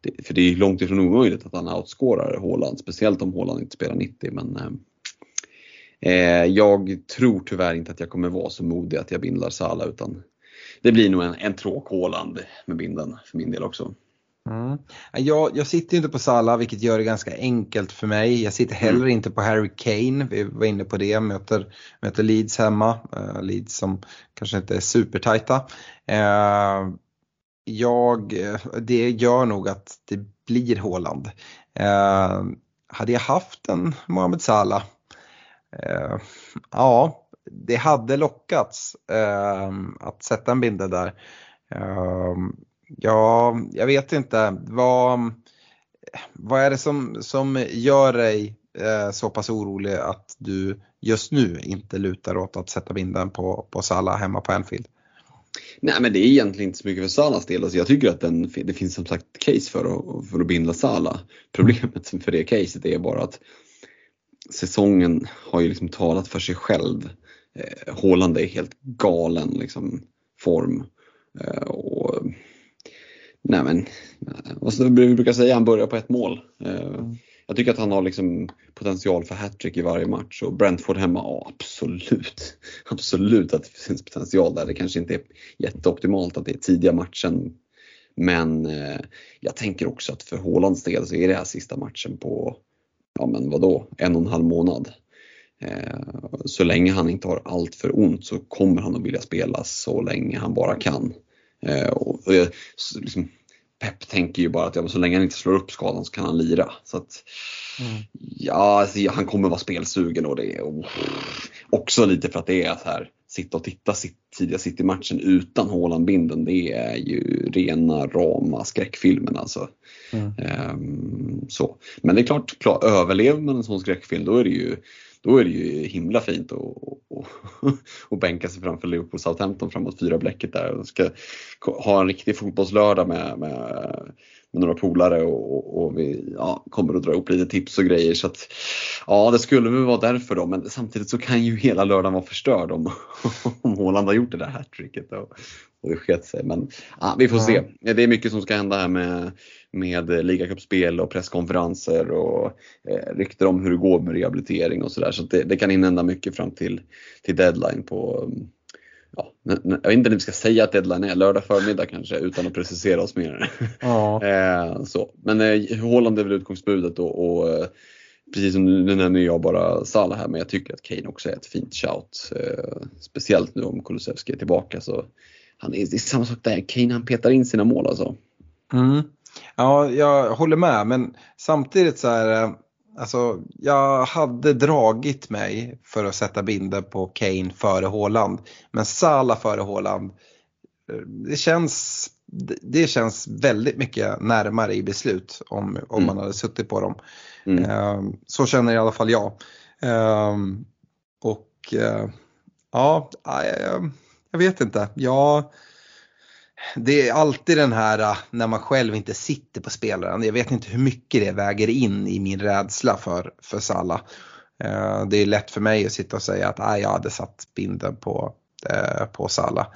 det, för det är långt ifrån omöjligt att han outscorar Håland, speciellt om Håland inte spelar 90. Men ehm, eh, jag tror tyvärr inte att jag kommer vara så modig att jag bindlar Sala utan det blir nog en, en tråk Håland med binden för min del också. Mm. Jag, jag sitter inte på Salah vilket gör det ganska enkelt för mig. Jag sitter heller mm. inte på Harry Kane, vi var inne på det, möter, möter Leeds hemma. Uh, Leeds som kanske inte är supertajta. Uh, jag, det gör nog att det blir Håland. Uh, hade jag haft en Mohamed Salah, ja det hade lockats att sätta en bindel där. Ja, jag vet inte. Vad, vad är det som, som gör dig eh, så pass orolig att du just nu inte lutar åt att sätta binden på, på Salah hemma på Anfield? Nej men det är egentligen inte så mycket för Salas del. Alltså jag tycker att den, det finns som sagt case för att, för att binda Sala. Problemet för det caset är bara att säsongen har ju liksom talat för sig själv. Eh, Håland är helt galen liksom, form. Eh, och Nej men, vad vi brukar säga, att han börjar på ett mål. Eh, jag tycker att han har liksom potential för hattrick i varje match och Brentford hemma, ja, absolut. Absolut att det finns potential där. Det kanske inte är jätteoptimalt att det är tidiga matchen. Men eh, jag tänker också att för Hålands del så är det här sista matchen på, ja men vadå, en och en halv månad. Eh, så länge han inte har allt för ont så kommer han att vilja spela så länge han bara kan. Och, och liksom, Pep tänker ju bara att ja, så länge han inte slår upp skadan så kan han lira. Så att, mm. Ja, alltså, han kommer vara spelsugen och det är och, också lite för att det är så här sitta och titta tidiga City-matchen utan Haaland-binden, det är ju rena rama skräckfilmen alltså. Mm. Um, så. Men det är klart, klar, överlever man en sån skräckfilm då är det ju då är det ju himla fint att och, och, och bänka sig framför Liverpool Southampton framåt fyra bläcket där och ska ha en riktig fotbollslördag med, med, med några polare och, och vi ja, kommer att dra ihop lite tips och grejer. Så att, ja, det skulle väl vara därför då, men samtidigt så kan ju hela lördagen vara förstörd om, om Håland har gjort det där hattricket och, och det sket sig. Men ja, vi får se. Det är mycket som ska hända här med med ligacupspel och presskonferenser och eh, rykten om hur det går med rehabilitering och sådär. Så, så det, det, kan inhända mycket fram till, till deadline på Ja, jag vet inte när vi ska säga att deadline är, lördag förmiddag kanske utan att precisera oss mer. Ja. eh, så. Men eh, Håland är väl utgångsbudet och, och eh, precis som nu nämner jag bara Salah här men jag tycker att Kane också är ett fint shout. Eh, speciellt nu om Kulusevski är tillbaka så han är, det är samma sak där, Kane han petar in sina mål alltså. Mm. Ja, jag håller med men samtidigt så är det, alltså jag hade dragit mig för att sätta binden på Kane före Håland. Men Salah före Håland, det känns, det känns väldigt mycket närmare i beslut om, om mm. man hade suttit på dem. Mm. Ehm, så känner i alla fall jag. Ehm, och eh, ja, jag, jag vet inte. Jag det är alltid den här äh, när man själv inte sitter på spelaren. Jag vet inte hur mycket det väger in i min rädsla för, för Salla. Eh, det är lätt för mig att sitta och säga att ah, jag hade satt binden på, eh, på Salla.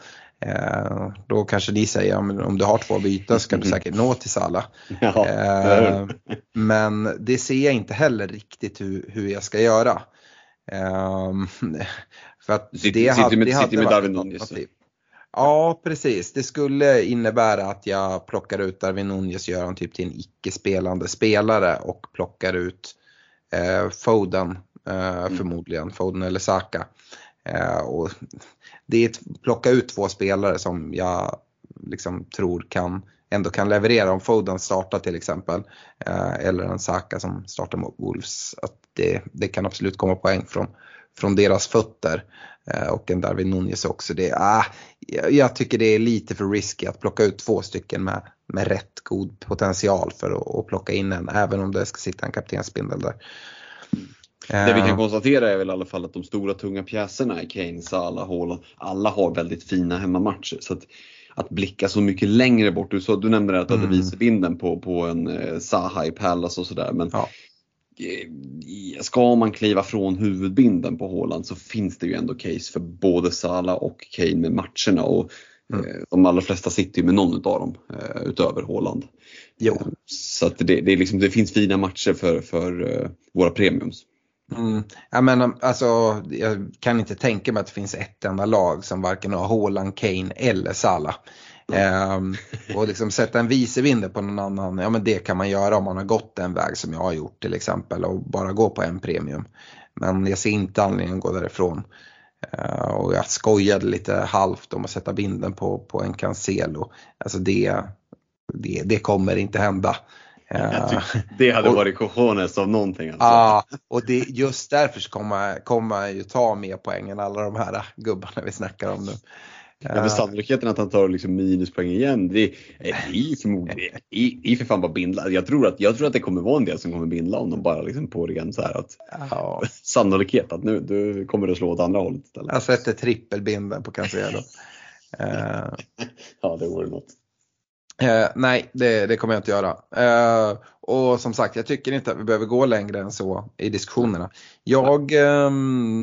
Då kanske ni säger att om du har två byten så kan du säkert nå till Salla. Ja, men det ser jag inte heller riktigt hur, hur jag ska göra. För att Sitter, det sitter med, det sitter med Darwin Nunez. Ja precis, det skulle innebära att jag plockar ut Darwin Nunez, gör honom typ till en icke-spelande spelare och plockar ut eh, Foden eh, förmodligen, Foden eller Saka. Eh, och det är ett, plocka ut två spelare som jag liksom tror kan ändå kan leverera om Foden startar till exempel. Eh, eller en Saka som startar mot Wolves. Att det, det kan absolut komma poäng från, från deras fötter. Eh, och en Darwin Nunez också. Det, ah, jag, tycker det är lite för risky att plocka ut två stycken med, med rätt god potential för att, att plocka in en. Även om det ska sitta en kaptensbindel där. Det vi kan Eh, konstatera är väl i alla fall att de stora tunga pjäserna är Kane, Salah, Haaland. Alla har väldigt fina hemmamatcher. Så att, att blicka så mycket längre bort. Du, sa, du nämnde att du hade Mm. vicebinden på, på en eh, Zaha i Palace och sådär. Men Ja. Eh, ska man kliva från huvudbinden på Haaland så finns det ju ändå case för både Salah och Kane med matcherna. Och, Mm. eh, de allra flesta sitter ju med någon av dem eh, utöver Haaland. Jo. Så att det, det, är liksom, det finns fina matcher för, för våra premiums. Mm. Jag, menar, alltså, jag kan inte tänka mig att det finns ett enda lag som varken har Haaland, Kane eller Salah. Ehm, och liksom sätta en vicevinde på någon annan, ja men det kan man göra om man har gått den väg som jag har gjort till exempel och bara gå på en premium. Men jag ser inte anledningen att gå därifrån. Ehm, och jag skojade lite halvt om att sätta binden på, på en Cancelo. Alltså det, det, det kommer inte hända. Ehm, det hade och- varit cojones av någonting alltså. Ja, och det, just därför så kommer, kommer jag ju ta mer poäng än alla de här gubbarna vi snackar om nu. Ja, men sannolikheten att han tar liksom minuspoäng igen, det är, det är förmodligen, i, i för fan bara bindla. Jag tror, att, jag tror att det kommer vara en del som kommer bindla om de bara liksom på ren så här att Ja, sannolikhet att nu du kommer det slå åt andra hållet istället. jag sätter trippelbinden på Cancelo. Eh, Ja, det vore något. eh, nej, det, det kommer jag inte göra. Eh, och som sagt, jag tycker inte att vi behöver gå längre än så i diskussionerna. Jag, ehm,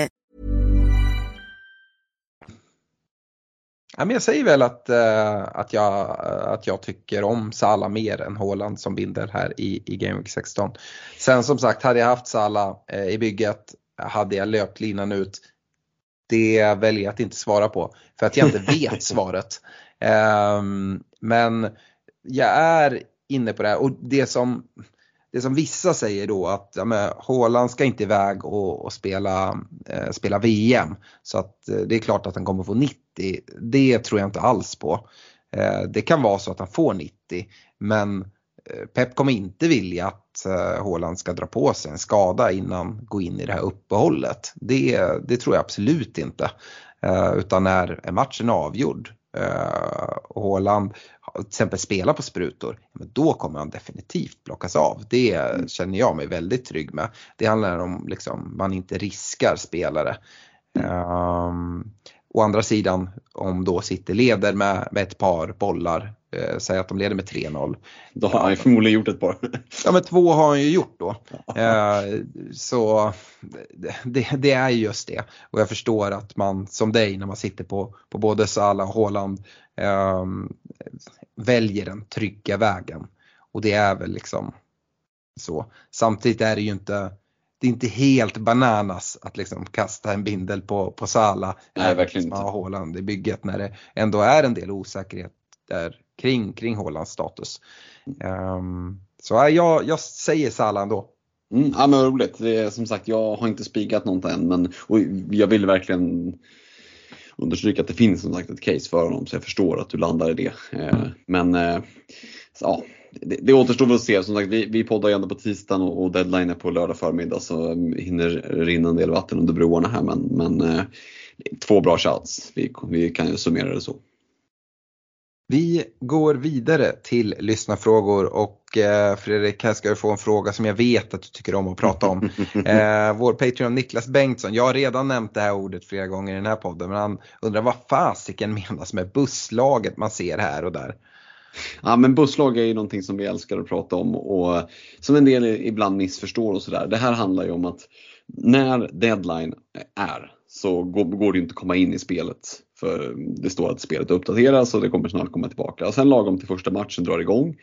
Men jag säger väl att, eh, att, jag, att jag tycker om Salah mer än Haaland som binder här i, i Game Week 16. Sen som sagt, hade jag haft Salah eh, i bygget, hade jag löpt linan ut, det väljer jag att inte svara på för att jag inte vet svaret. Ehm, men jag är inne på det här och det som, det som vissa säger då att ja, men, Haaland ska inte iväg och, och spela, eh, spela VM. Så att eh, det är klart att han kommer få 90. Det tror jag inte alls på. Eh, det kan vara så att han får 90 men eh, Pep kommer inte vilja att eh, Haaland ska dra på sig en skada innan gå in i det här uppehållet. Det, det tror jag absolut inte. Utan när är matchen avgjord eh, och Haaland till exempel spelar på sprutor, men då kommer han definitivt plockas av. Det känner jag mig väldigt trygg med. Det handlar om liksom man inte riskar spelare. Um, å andra sidan om då City leder med, med ett par bollar, eh, säg att de leder med 3-0. Då har han ju förmodligen gjort ett par. Ja men två har han ju gjort då. Eh, så det, det är ju just det. Och jag förstår att man som dig när man sitter på, på både Salah och Haaland eh, väljer den trygga vägen. Och det är väl liksom så. Samtidigt är det ju inte det är inte helt bananas att liksom kasta en bindel på, på Sala. Nej, verkligen inte. Håland i bygget när det ändå är en del osäkerhet där kring, kring Hålands status. Um, så ja, jag, jag säger Sala ändå. Mm, ja men roligt. Det är, som sagt, jag har inte spikat något än men och jag vill verkligen understryka att det finns som sagt ett case för honom så jag förstår att du landar i det. Eh, men eh, ja, det, det återstår väl att se. Som sagt, vi, vi poddar ju ändå på tisdagen och, och deadline är på lördag förmiddag så hinner rinna en del vatten under broarna här men, men eh, två bra shots. Vi, vi kan ju summera det så. Vi går vidare till lyssnarfrågor och eh, Fredrik, här ska du få en fråga som jag vet att du tycker om att prata om. Eh, vår Patreon Niklas Bengtsson, jag har redan nämnt det här ordet flera gånger i den här podden men han undrar vad fasiken menas med busslaget man ser här och där. Ja men busslag är ju någonting som vi älskar att prata om och som en del ibland missförstår och sådär. Det här handlar ju om att när deadline är så går det ju inte att komma in i spelet. För det står att spelet uppdateras och det kommer snart komma tillbaka. Och sen lagom till första matchen drar igång.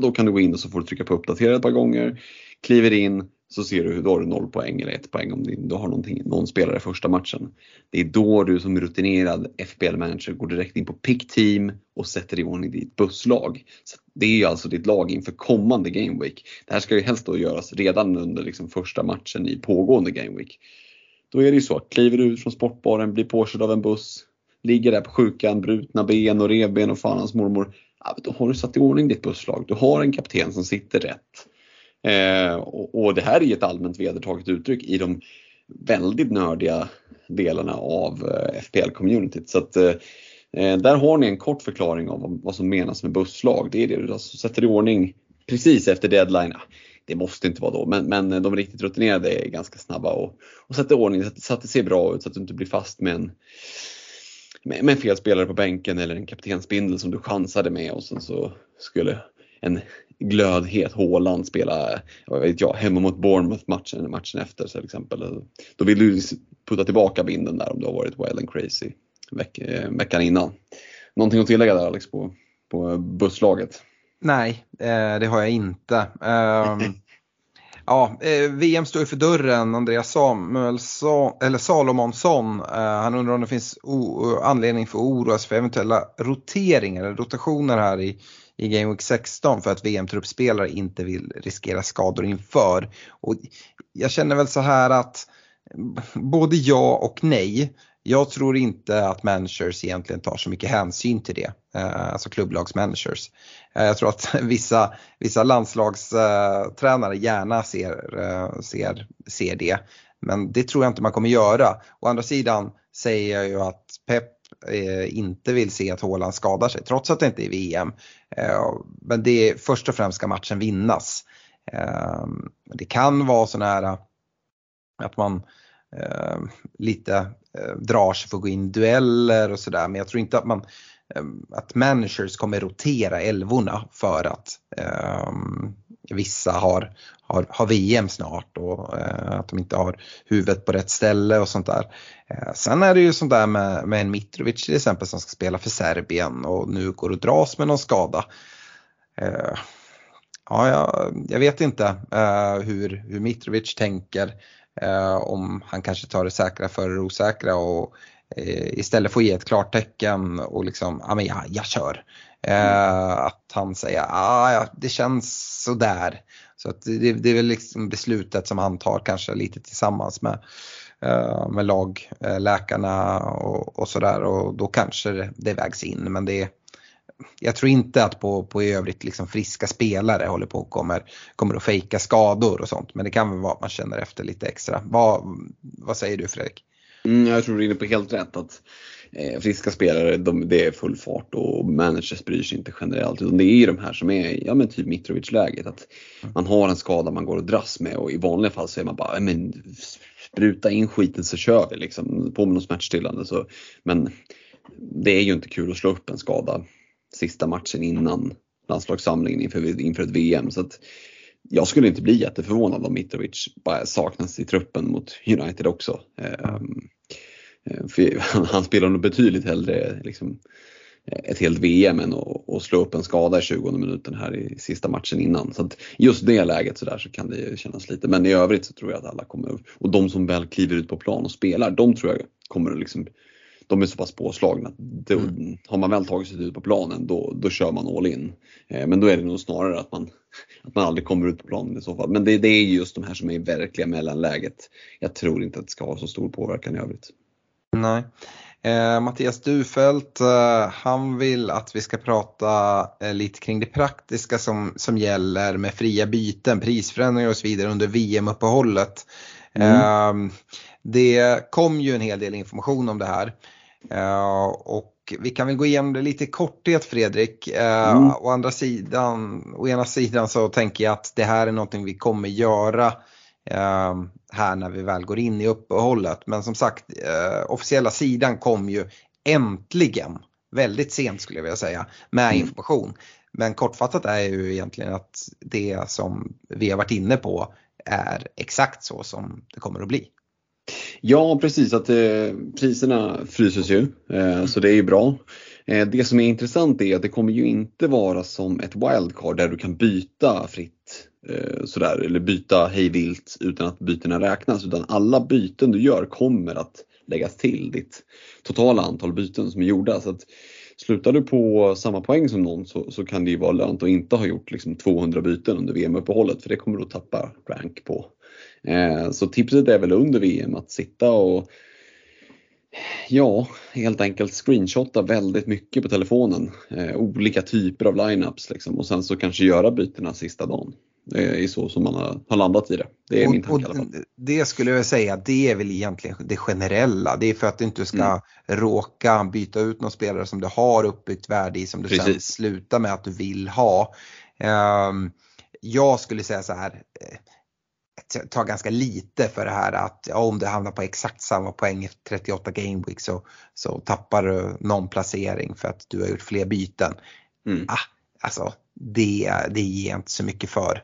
Då kan du gå in och så får du trycka på uppdatera ett par gånger. Kliver in så ser du hur då har du noll poäng eller ett poäng om du har någon spelare i första matchen. Det är då du som rutinerad FBL-manager går direkt in på pick team och sätter i ordning ditt busslag. Så det är alltså ditt lag inför kommande Game Week. Det här ska ju helst då göras redan under liksom första matchen i pågående Game Week. Då är det ju så, att kliver du ut från sportbaren, blir påkörd av en buss, ligger där på sjukan, brutna ben och revben och fan hans mormor. Ja, då har du satt i ordning ditt busslag. Du har en kapten som sitter rätt. Eh, och, och, det här är ett allmänt vedertaget uttryck i de väldigt nördiga delarna av eh, FPL-communityt. Så att, eh, eh, där har ni en kort förklaring av vad som menas med busslag. Det är det du alltså sätter i ordning precis efter deadline. Ah, det måste inte vara då, men, men de riktigt rutinerade är ganska snabba och, och sätter i ordning så att det ser bra ut så att du inte blir fast med en med, med fel spelare på bänken eller en kaptensbindel som du chansade med och sen så skulle en glödhet Håland spela, vet jag, hemma mot Bournemouth matchen, matchen efter till exempel. Då vill du putta tillbaka binden där om du har varit wild and crazy veck, eh, veckan innan. Någonting att tillägga där Alex på, på busslaget? Nej, eh, det har jag inte. Um, Ja, eh, VM står ju för dörren. Andreas Samuelsson, eller Salomonsson, han undrar om det finns anledning för oroas för eventuella roteringar eller rotationer här i, i Game Week 16 för att VM-truppspelare inte vill riskera skador inför. Och jag känner väl så här att mm, både ja och nej. Jag tror inte att managers egentligen tar så mycket hänsyn till det, eh, alltså klubblagsmanagers. Eh, jag tror att vissa, vissa landslagstränare eh, gärna ser, ser, ser det, men det tror jag inte man kommer göra. Å andra sidan säger jag ju att Pep Eh, inte vill se att Haaland skadar sig trots att det inte är VM. Eh, men det först och främst ska matchen vinnas. Eh, det kan vara så här att man lite Eh, drar sig för att gå in i dueller och sådär. Men jag tror inte att man att managers kommer rotera älvorna för att um, vissa har, har, har VM snart och uh, att de inte har huvudet på rätt ställe och sånt där. Uh, sen är det ju sånt där med, med en Mitrovic till exempel som ska spela för Serbien och nu går och dras med någon skada. Uh, ja, jag, jag, vet inte hur, hur Mitrovic tänker. Eh, om han kanske tar det säkra före det osäkra och eh, istället får ge ett klartecken och liksom, ja men jag, jag kör. Mm. Att han säger, ja det känns sådär. Så att det, det är väl liksom beslutet som han tar kanske lite tillsammans med, eh, med lagläkarna eh, och, och sådär och då kanske det, det vägs in men det, jag tror inte att på, på i övrigt liksom friska spelare håller på och kommer, kommer att fejka skador och sånt. Men det kan väl vara att man känner efter lite extra. Vad, vad säger du Fredrik? Mm, jag tror du är inne på helt rätt. att eh, Friska spelare, de, det är full fart och managers bryr sig inte generellt. Utan det är ju de här som är, ja men typ Mitrovic-läget. Att man har en skada man går och dras med och i vanliga fall så är man bara, men spruta in skiten så kör vi liksom. På med något smärtstillande. Så, men det är ju inte kul att slå upp en skada sista matchen innan landslagssamlingen inför, inför ett VM. Så att jag skulle inte bli jätteförvånad om Mitrovic bara saknas i truppen mot United också. Mm. Han, han spelar nog betydligt hellre liksom, ett helt VM än att, slå upp en skada i 20 minuten här i sista matchen innan. Så just det läget så där så kan det kännas lite. Men i övrigt så tror jag att alla kommer, och de som väl kliver ut på plan och spelar, de tror jag kommer att liksom de är så pass påslagna att mm. har man väl tagit sig ut på planen då, då kör man all in. Eh, men då är det nog snarare att man, att man aldrig kommer ut på planen i så fall. Men det, det är just de här som är i verkliga mellanläget. Jag tror inte att det ska ha så stor påverkan i övrigt. Nej. Eh, Mattias Dufelt, eh, han vill att vi ska prata eh, lite kring det praktiska som, som gäller med fria byten, prisförändringar och så vidare under VM-uppehållet. Mm. Ehm, det kom ju en hel del information om det här. Uh, och vi kan väl gå igenom det lite i korthet Fredrik. Uh, mm. å, andra sidan, å ena sidan så tänker jag att det här är någonting vi kommer göra här när vi väl går in i uppehållet. Men som sagt, officiella sidan kom ju äntligen, väldigt sent skulle jag vilja säga, med mm. information. Men kortfattat är ju egentligen att det som vi har varit inne på är exakt så som det kommer att bli. Ja precis, att eh, priserna fryses ju eh, så det är ju bra. Eh, det som är intressant är att det kommer ju inte vara som ett wildcard där du kan byta fritt eh, sådär eller byta hejvilt utan att bytena räknas utan alla byten du gör kommer att läggas till ditt totala antal byten som är gjorda. Så att Slutar du på samma poäng som någon så, så kan det ju vara lönt att inte ha gjort liksom 200 byten under VM-uppehållet för det kommer du att tappa rank på. Eh, så tipset är väl under VM att sitta och Ja, helt enkelt screenshotta väldigt mycket på telefonen. Eh, olika typer av lineups liksom, och sen så kanske göra bytena sista dagen. Det är så som man har, har landat i det. Det är och, min tanke i alla fall. Det skulle jag säga, det är väl egentligen det generella. Det är för att du inte ska mm. råka byta ut någon spelare som du har uppbyggt värde i som du Precis. sen slutar med att du vill ha. Um, jag skulle säga så här, eh, tar ganska lite för det här att ja, om du hamnar på exakt samma poäng efter 38 game week så, så tappar du någon placering för att du har gjort fler byten. Mm. Ah, alltså det, det ger inte så mycket för.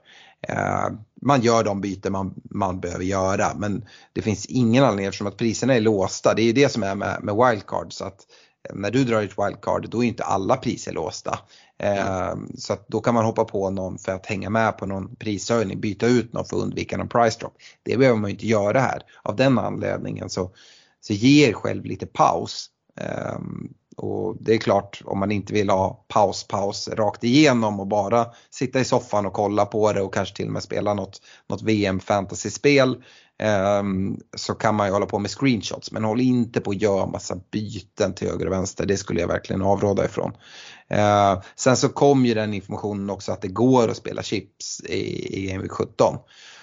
Uh, man gör de byten man, man behöver göra men det finns ingen anledning eftersom att priserna är låsta. Det är ju det som är med, med wildcard. Så att när du drar ett wildcard då är inte alla priser låsta. Mm. Så att då kan man hoppa på någon för att hänga med på någon prishöjning, byta ut någon för att undvika någon price drop. Det behöver man inte göra här. Av den anledningen så, så ger själv lite paus. Och det är klart om man inte vill ha paus, paus rakt igenom och bara sitta i soffan och kolla på det och kanske till och med spela något, något VM fantasy-spel så kan man ju hålla på med screenshots men håll inte på att göra massa byten till höger och vänster. Det skulle jag verkligen avråda ifrån. Uh, sen så kom ju den informationen också att det går att spela chips i, i Game 17.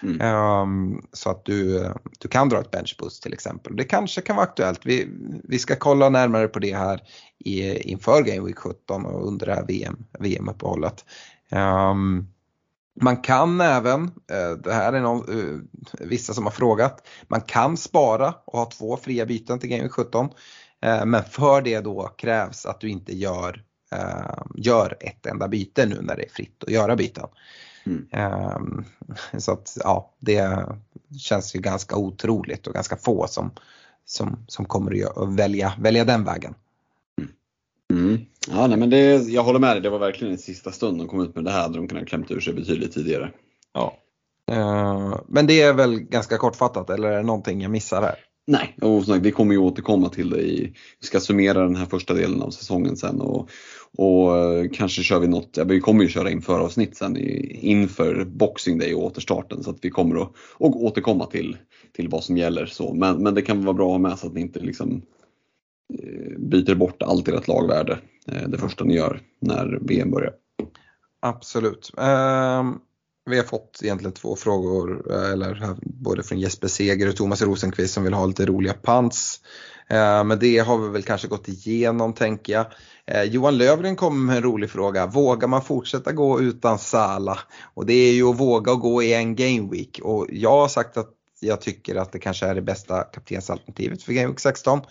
Mm. Um, så att du, du kan dra ett benchboost till exempel. Det kanske kan vara aktuellt. Vi, vi ska kolla närmare på det här i, inför Game Week 17 och under det här VM, VM-uppehållet. Um, man kan även, eh, det här är någon, eh, vissa som har frågat, man kan spara och ha två fria byten till Game Week 17. Eh, men för det då krävs att du inte gör, gör ett enda byte nu när det är fritt att göra byten. Mm. Så att ja, det känns ju ganska otroligt och ganska få som, som, som kommer att välja, välja den vägen. Mm. Ja, nej, men det, jag håller med dig, det var verkligen i sista stund de kom ut med det här, hade de kunnat klämt ur sig betydligt tidigare. Ja. Uh, men det är väl ganska kortfattat eller är det någonting jag missar här? Nej, och vi kommer ju återkomma till det i, vi ska summera den här första delen av säsongen sen och, och eh, kanske kör vi något, ja, vi kommer ju köra inför avsnitt sen i, inför Boxing Day och återstarten så att vi kommer att och återkomma till, till vad som gäller så. Men, men det kan vara bra att ha med så att ni inte liksom Eh, byter bort allt ert lagvärde eh, det första ni gör när VM börjar. Absolut. Ehm, vi har fått egentligen två frågor, eh, eller både från Jesper Seger och Thomas Rosenqvist som vill ha lite roliga pants. Eh, men det har vi väl kanske gått igenom tänker jag. Eh, Johan Lövgren kommer med en rolig fråga. Vågar man fortsätta gå utan Sala? Och det är ju att våga gå i en game week. Och jag har sagt att jag tycker att det kanske är det bästa kaptensalternativet för Game Week 16.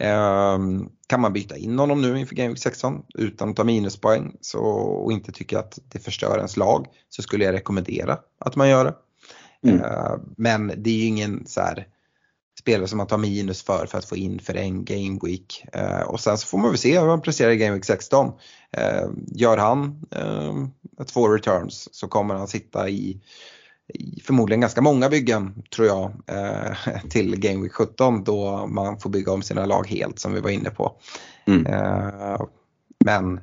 Ehm, kan man byta in honom nu inför Game Week 16 utan att ta minuspoäng så, och inte tycka att det förstör ens lag så skulle jag rekommendera att man gör det. Mm. Ehm, men det är ju ingen så här spelare som man tar minus för för att få in för en game week. Eh, och sen så får man väl se hur han presterar i game week 16. Eh, gör han två returns så kommer han sitta i förmodligen ganska många byggen tror jag eh, till game week 17 då man får bygga om sina lag helt som vi var inne på. Mm. Eh, men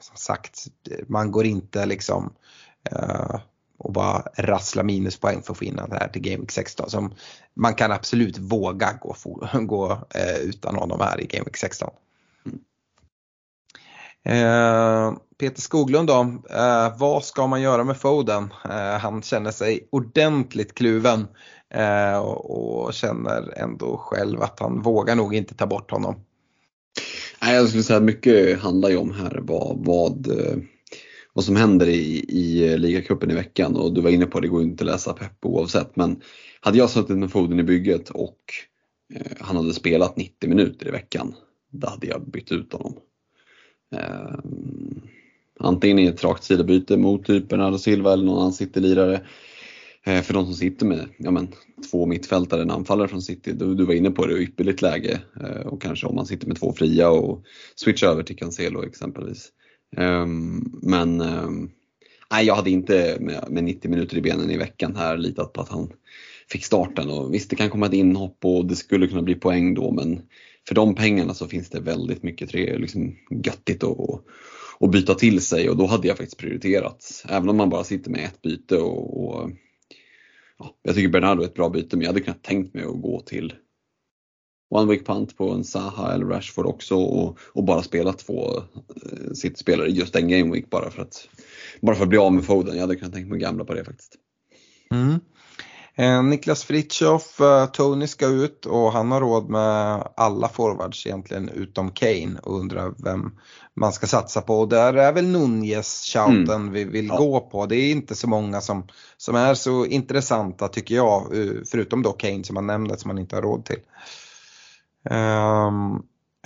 som sagt, man går inte liksom eh, och bara rassla minuspoäng för att få in det här till Game Week 16. Som man kan absolut våga gå, gå utan honom här i Game Week 16. Eh, Peter Skoglund då, eh, vad ska man göra med Foden? Eh, han känner sig ordentligt kluven eh, och, och känner ändå själv att han vågar nog inte ta bort honom. Nej, jag skulle säga att mycket handlar ju om här vad, vad, eh, vad som händer i, i eh, ligacupen i veckan och du var inne på det, det går ju inte att läsa pepp oavsett men hade jag suttit med Foden i bygget och eh, han hade spelat 90 minuter i veckan, då hade jag bytt ut honom. Eh, antingen i ett rakt sidobyte mot typ Bernardo Silva eller någon annan City-lirare. Eh, för de som sitter med ja, men, två mittfältare, en anfallare från City, du, du var inne på det, ypperligt läge. Eh, och kanske om man sitter med två fria och switchar över till Cancelo exempelvis. Um, men um, nej, jag hade inte med, med 90 minuter i benen i veckan här litat på att han fick starten. Och visst, det kan komma ett inhopp och det skulle kunna bli poäng då, men för de pengarna så finns det väldigt mycket tre, liksom, göttigt att, att byta till sig och då hade jag faktiskt prioriterat. Även om man bara sitter med ett byte och, och ja, jag tycker Bernardo är ett bra byte men jag hade kunnat tänkt mig att gå till One Week Punt på en Saha eller Rashford också och, och bara spela två eh, sittspelare just en Game Week bara för att bara för att bli av med Foden. Jag hade kunnat tänka mig gamla på det faktiskt. Mm. Eh, Niklas Fritiof, eh, Tony ska ut och han har råd med alla forwards egentligen utom Kane och undrar vem man ska satsa på. Och där är väl Nunez shouten mm. vi vill ja. gå på. Det är inte så många som, som är så intressanta tycker jag, eh, förutom då Kane som man nämnde som man inte har råd till. Um,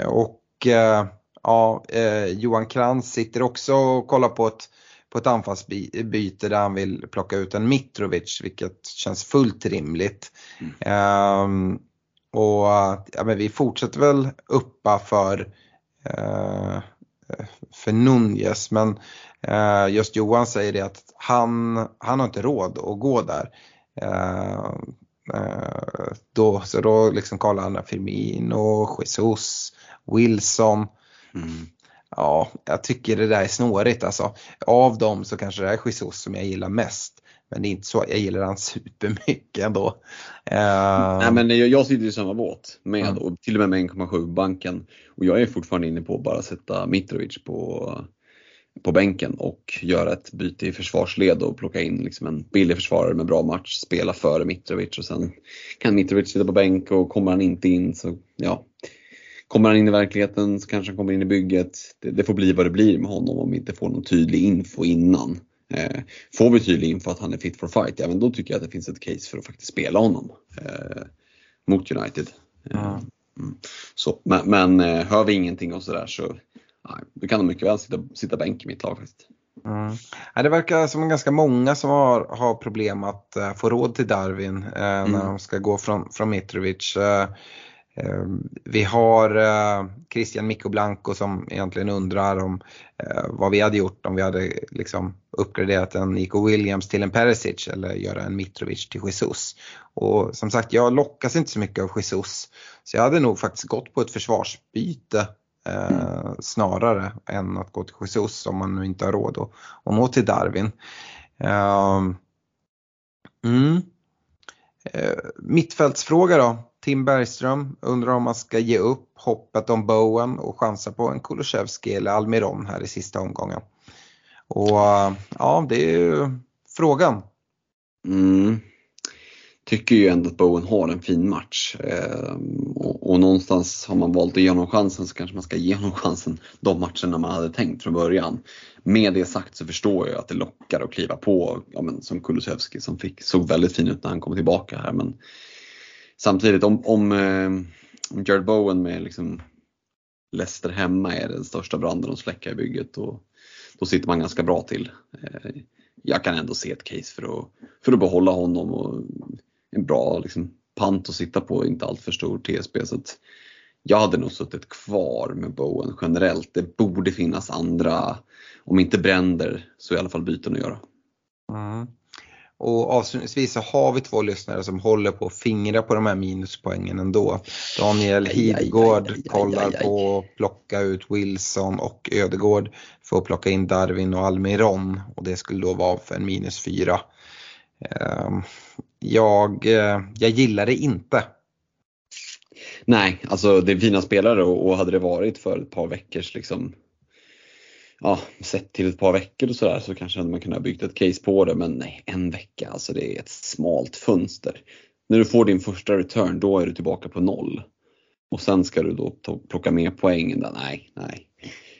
och uh, ja, uh, Johan Krantz sitter också och kollar på ett på ett anfallsbyte där han vill plocka ut en Mitrovic vilket känns fullt rimligt. Mm. Um, och ja, men vi fortsätter väl uppa för, uh, för Nunez men uh, just Johan säger det att han, han har inte råd att gå där. Uh, då, så då liksom kollar han Firmino, Jesus, Wilson. Mm. Ja, jag tycker det där är snårigt alltså. Av dem så kanske det är Jesus som jag gillar mest. Men det är inte så att jag gillar han supermycket ändå. Uh... Nej men jag, jag sitter i samma båt med mm. och till och med med 1,7 banken. Och jag är fortfarande inne på att bara sätta Mitrovic på, på bänken och göra ett byte i försvarsled och plocka in liksom en billig försvarare med bra match, spela före Mitrovic och sen kan Mitrovic sitta på bänk och kommer han inte in så ja, Kommer han in i verkligheten så kanske han kommer in i bygget. Det, det får bli vad det blir med honom om vi inte får någon tydlig info innan. Eh, får vi tydlig info att han är fit for fight, men då tycker jag att det finns ett case för att faktiskt spela honom eh, mot United. Eh, mm. så, men, men eh, hör vi ingenting och sådär så nej, då kan de mycket väl sitta, sitta bänk i mitt lag faktiskt. Mm. Ja, det verkar som ganska många som har, har problem att uh, få råd till Darwin uh, mm. när de ska gå från, från Mitrovic. Uh, vi har eh, Christian Mikko Blanco som egentligen undrar om eh, vad vi hade gjort om vi hade liksom uppgraderat en Nico Williams till en Perisic eller göra en Mitrovic till Jesus. Och som sagt, jag lockas inte så mycket av Jesus. Så jag hade nog faktiskt gått på ett försvarsbyte eh, snarare än att gå till Jesus om man nu inte har råd att, att nå till Darwin. Eh, mm. eh, mittfältsfråga då. Tim Bergström undrar om man ska ge upp hoppet om Bowen och chansa på en Kulusevski eller Almiron här i sista omgången. Och ja, det är ju frågan. Mm. Tycker ju ändå att Bowen har en fin match eh, och, och, någonstans har man valt att ge honom chansen så kanske man ska ge honom chansen de matcherna man hade tänkt från början. Med det sagt så förstår jag att det lockar att kliva på, ja, men, som Kulusevski som fick, såg väldigt fin ut när han kom tillbaka här men samtidigt om, om, eh, om Jared Bowen med liksom Leicester hemma är den största branden att släcka i bygget och då sitter man ganska bra till. Eh, jag kan ändå se ett case för att, för att behålla honom och en bra liksom, pant att sitta på, inte allt för stor TSB. Så att jag hade nog suttit kvar med Bowen generellt. Det borde finnas andra, om inte bränder, så i alla fall byten att göra. Mm. Och avslutningsvis så har vi två lyssnare som håller på att fingra på de här minuspoängen ändå. Daniel Hidegård kollar på att plocka ut Wilson och Ödegård för att plocka in Darwin och Almiron och det skulle då vara för en minus fyra. Ehm, jag, eh, jag gillar det inte. Nej, alltså det är fina spelare och hade det varit för ett par veckors liksom ja, sett till ett par veckor och sådär så kanske man kunde ha byggt ett case på det men nej, en vecka, alltså det är ett smalt fönster. När du får din första return då är du tillbaka på noll. Och sen ska du då plocka med poängen där, nej, nej.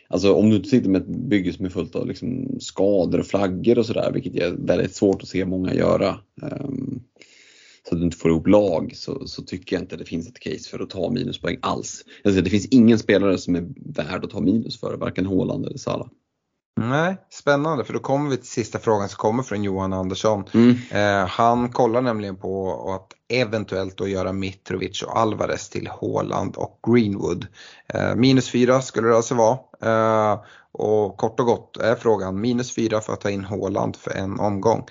Alltså om du sitter med ett bygge som är fullt av liksom skador och flaggor och sådär, vilket är väldigt svårt att se många göra. Um, så att du inte får ihop lag så, så, tycker jag inte det finns ett case för att ta minuspoäng alls. Alltså, det finns ingen spelare som är värd att ta minus för, varken Haaland eller Salah. Nej, spännande för då kommer vi till sista frågan som kommer från Johan Andersson. Mm. Eh, han kollar nämligen på att eventuellt då göra Mitrovic och Alvarez till Haaland och Greenwood. Eh, minus fyra skulle det alltså vara. Eh, och kort och gott är frågan minus fyra för att ta in Haaland för en omgång.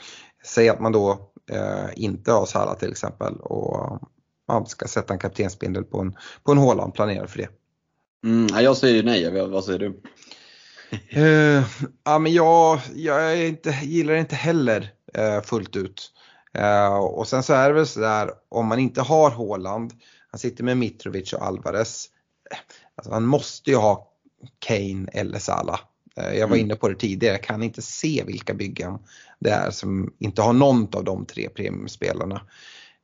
Säg att man då eh, inte har Salah till exempel och man ska sätta en kaptensbindel på en, på en Haaland, planerar för det. Mm, jag säger nej, vad säger du? uh, ja, men jag, jag inte, gillar det inte heller uh, fullt ut. Uh, och sen så är det väl sådär om man inte har Haaland, han sitter med Mitrovic och Alvarez. Alltså, han måste ju ha Kane eller Salah. Jag var mm. inne på det tidigare, jag kan inte se vilka byggen det är som inte har någon av de tre premiumspelarna.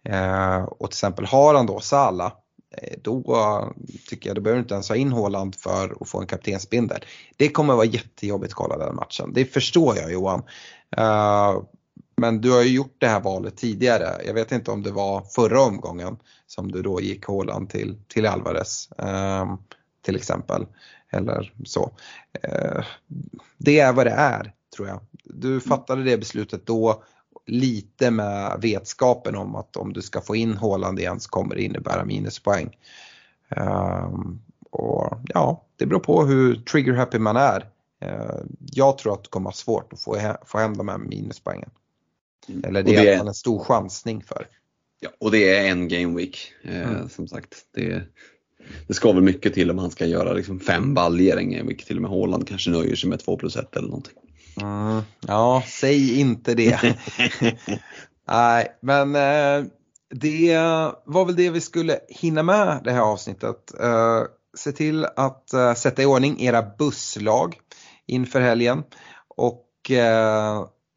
Eh, och till exempel har han då Sala, eh, då tycker jag du behöver inte ens ha in Håland för att få en kaptensbindel. Det kommer vara jättejobbigt att kolla den matchen, det förstår jag Johan. Eh, men du har ju gjort det här valet tidigare. Jag vet inte om det var förra omgången som du då gick Håland till, till Alvarez eh, till exempel. Eller så. Eh, det är vad det är tror jag. Du mm. fattade det beslutet då lite med vetskapen om att om du ska få in Håland igen så kommer det innebära minuspoäng. Um, och ja, det beror på hur trigger happy man är. Uh, jag tror att du kommer ha svårt att få, he få hem de här minuspoängen. Mm. Eller det, det är en stor chansning för. Ja, och det är en game week eh, mm. som sagt. Det, det ska väl mycket till om han ska göra liksom fem baljer week. Till och med Håland kanske nöjer sig med 2 plus 1 eller någonting. Mm, ja, säg inte det. Nej, men eh, det var väl det vi skulle hinna med det här avsnittet. Eh, se till att eh, sätta i ordning era busslag inför helgen. Och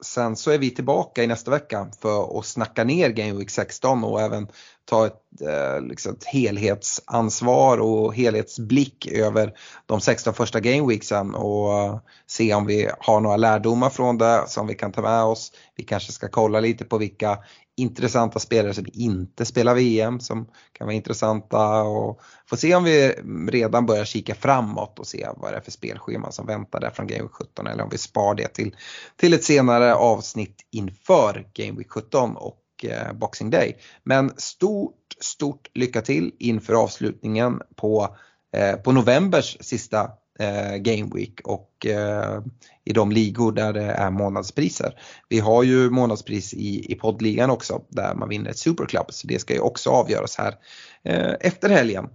sen så är vi tillbaka i nästa vecka för att snacka ner Game Week 16 och även ta ett, eh, liksom ett helhetsansvar och helhetsblick över de 16 första gameweeksen och eh, se om vi har några lärdomar från det som vi kan ta med oss. Vi kanske ska kolla lite på vilka intressanta spelare som inte spelar VM som kan vara intressanta och får se om vi redan börjar kika framåt och se vad det är för spelschema som väntar där från Game Week 17 eller om vi spar det till, till ett senare avsnitt inför Game Week 17 och eh, Boxing Day. Men stort, stort lycka till inför avslutningen på, eh, på novembers sista eh, Game Week och eh, i de ligor där det är månadspriser. Vi har ju månadspris i, i poddligan också där man vinner ett superklubb så det ska ju också avgöras här eh, efter helgen.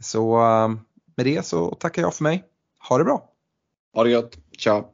Så eh, med det så tackar jag för mig. Ha det bra! Ha det gött! Ciao!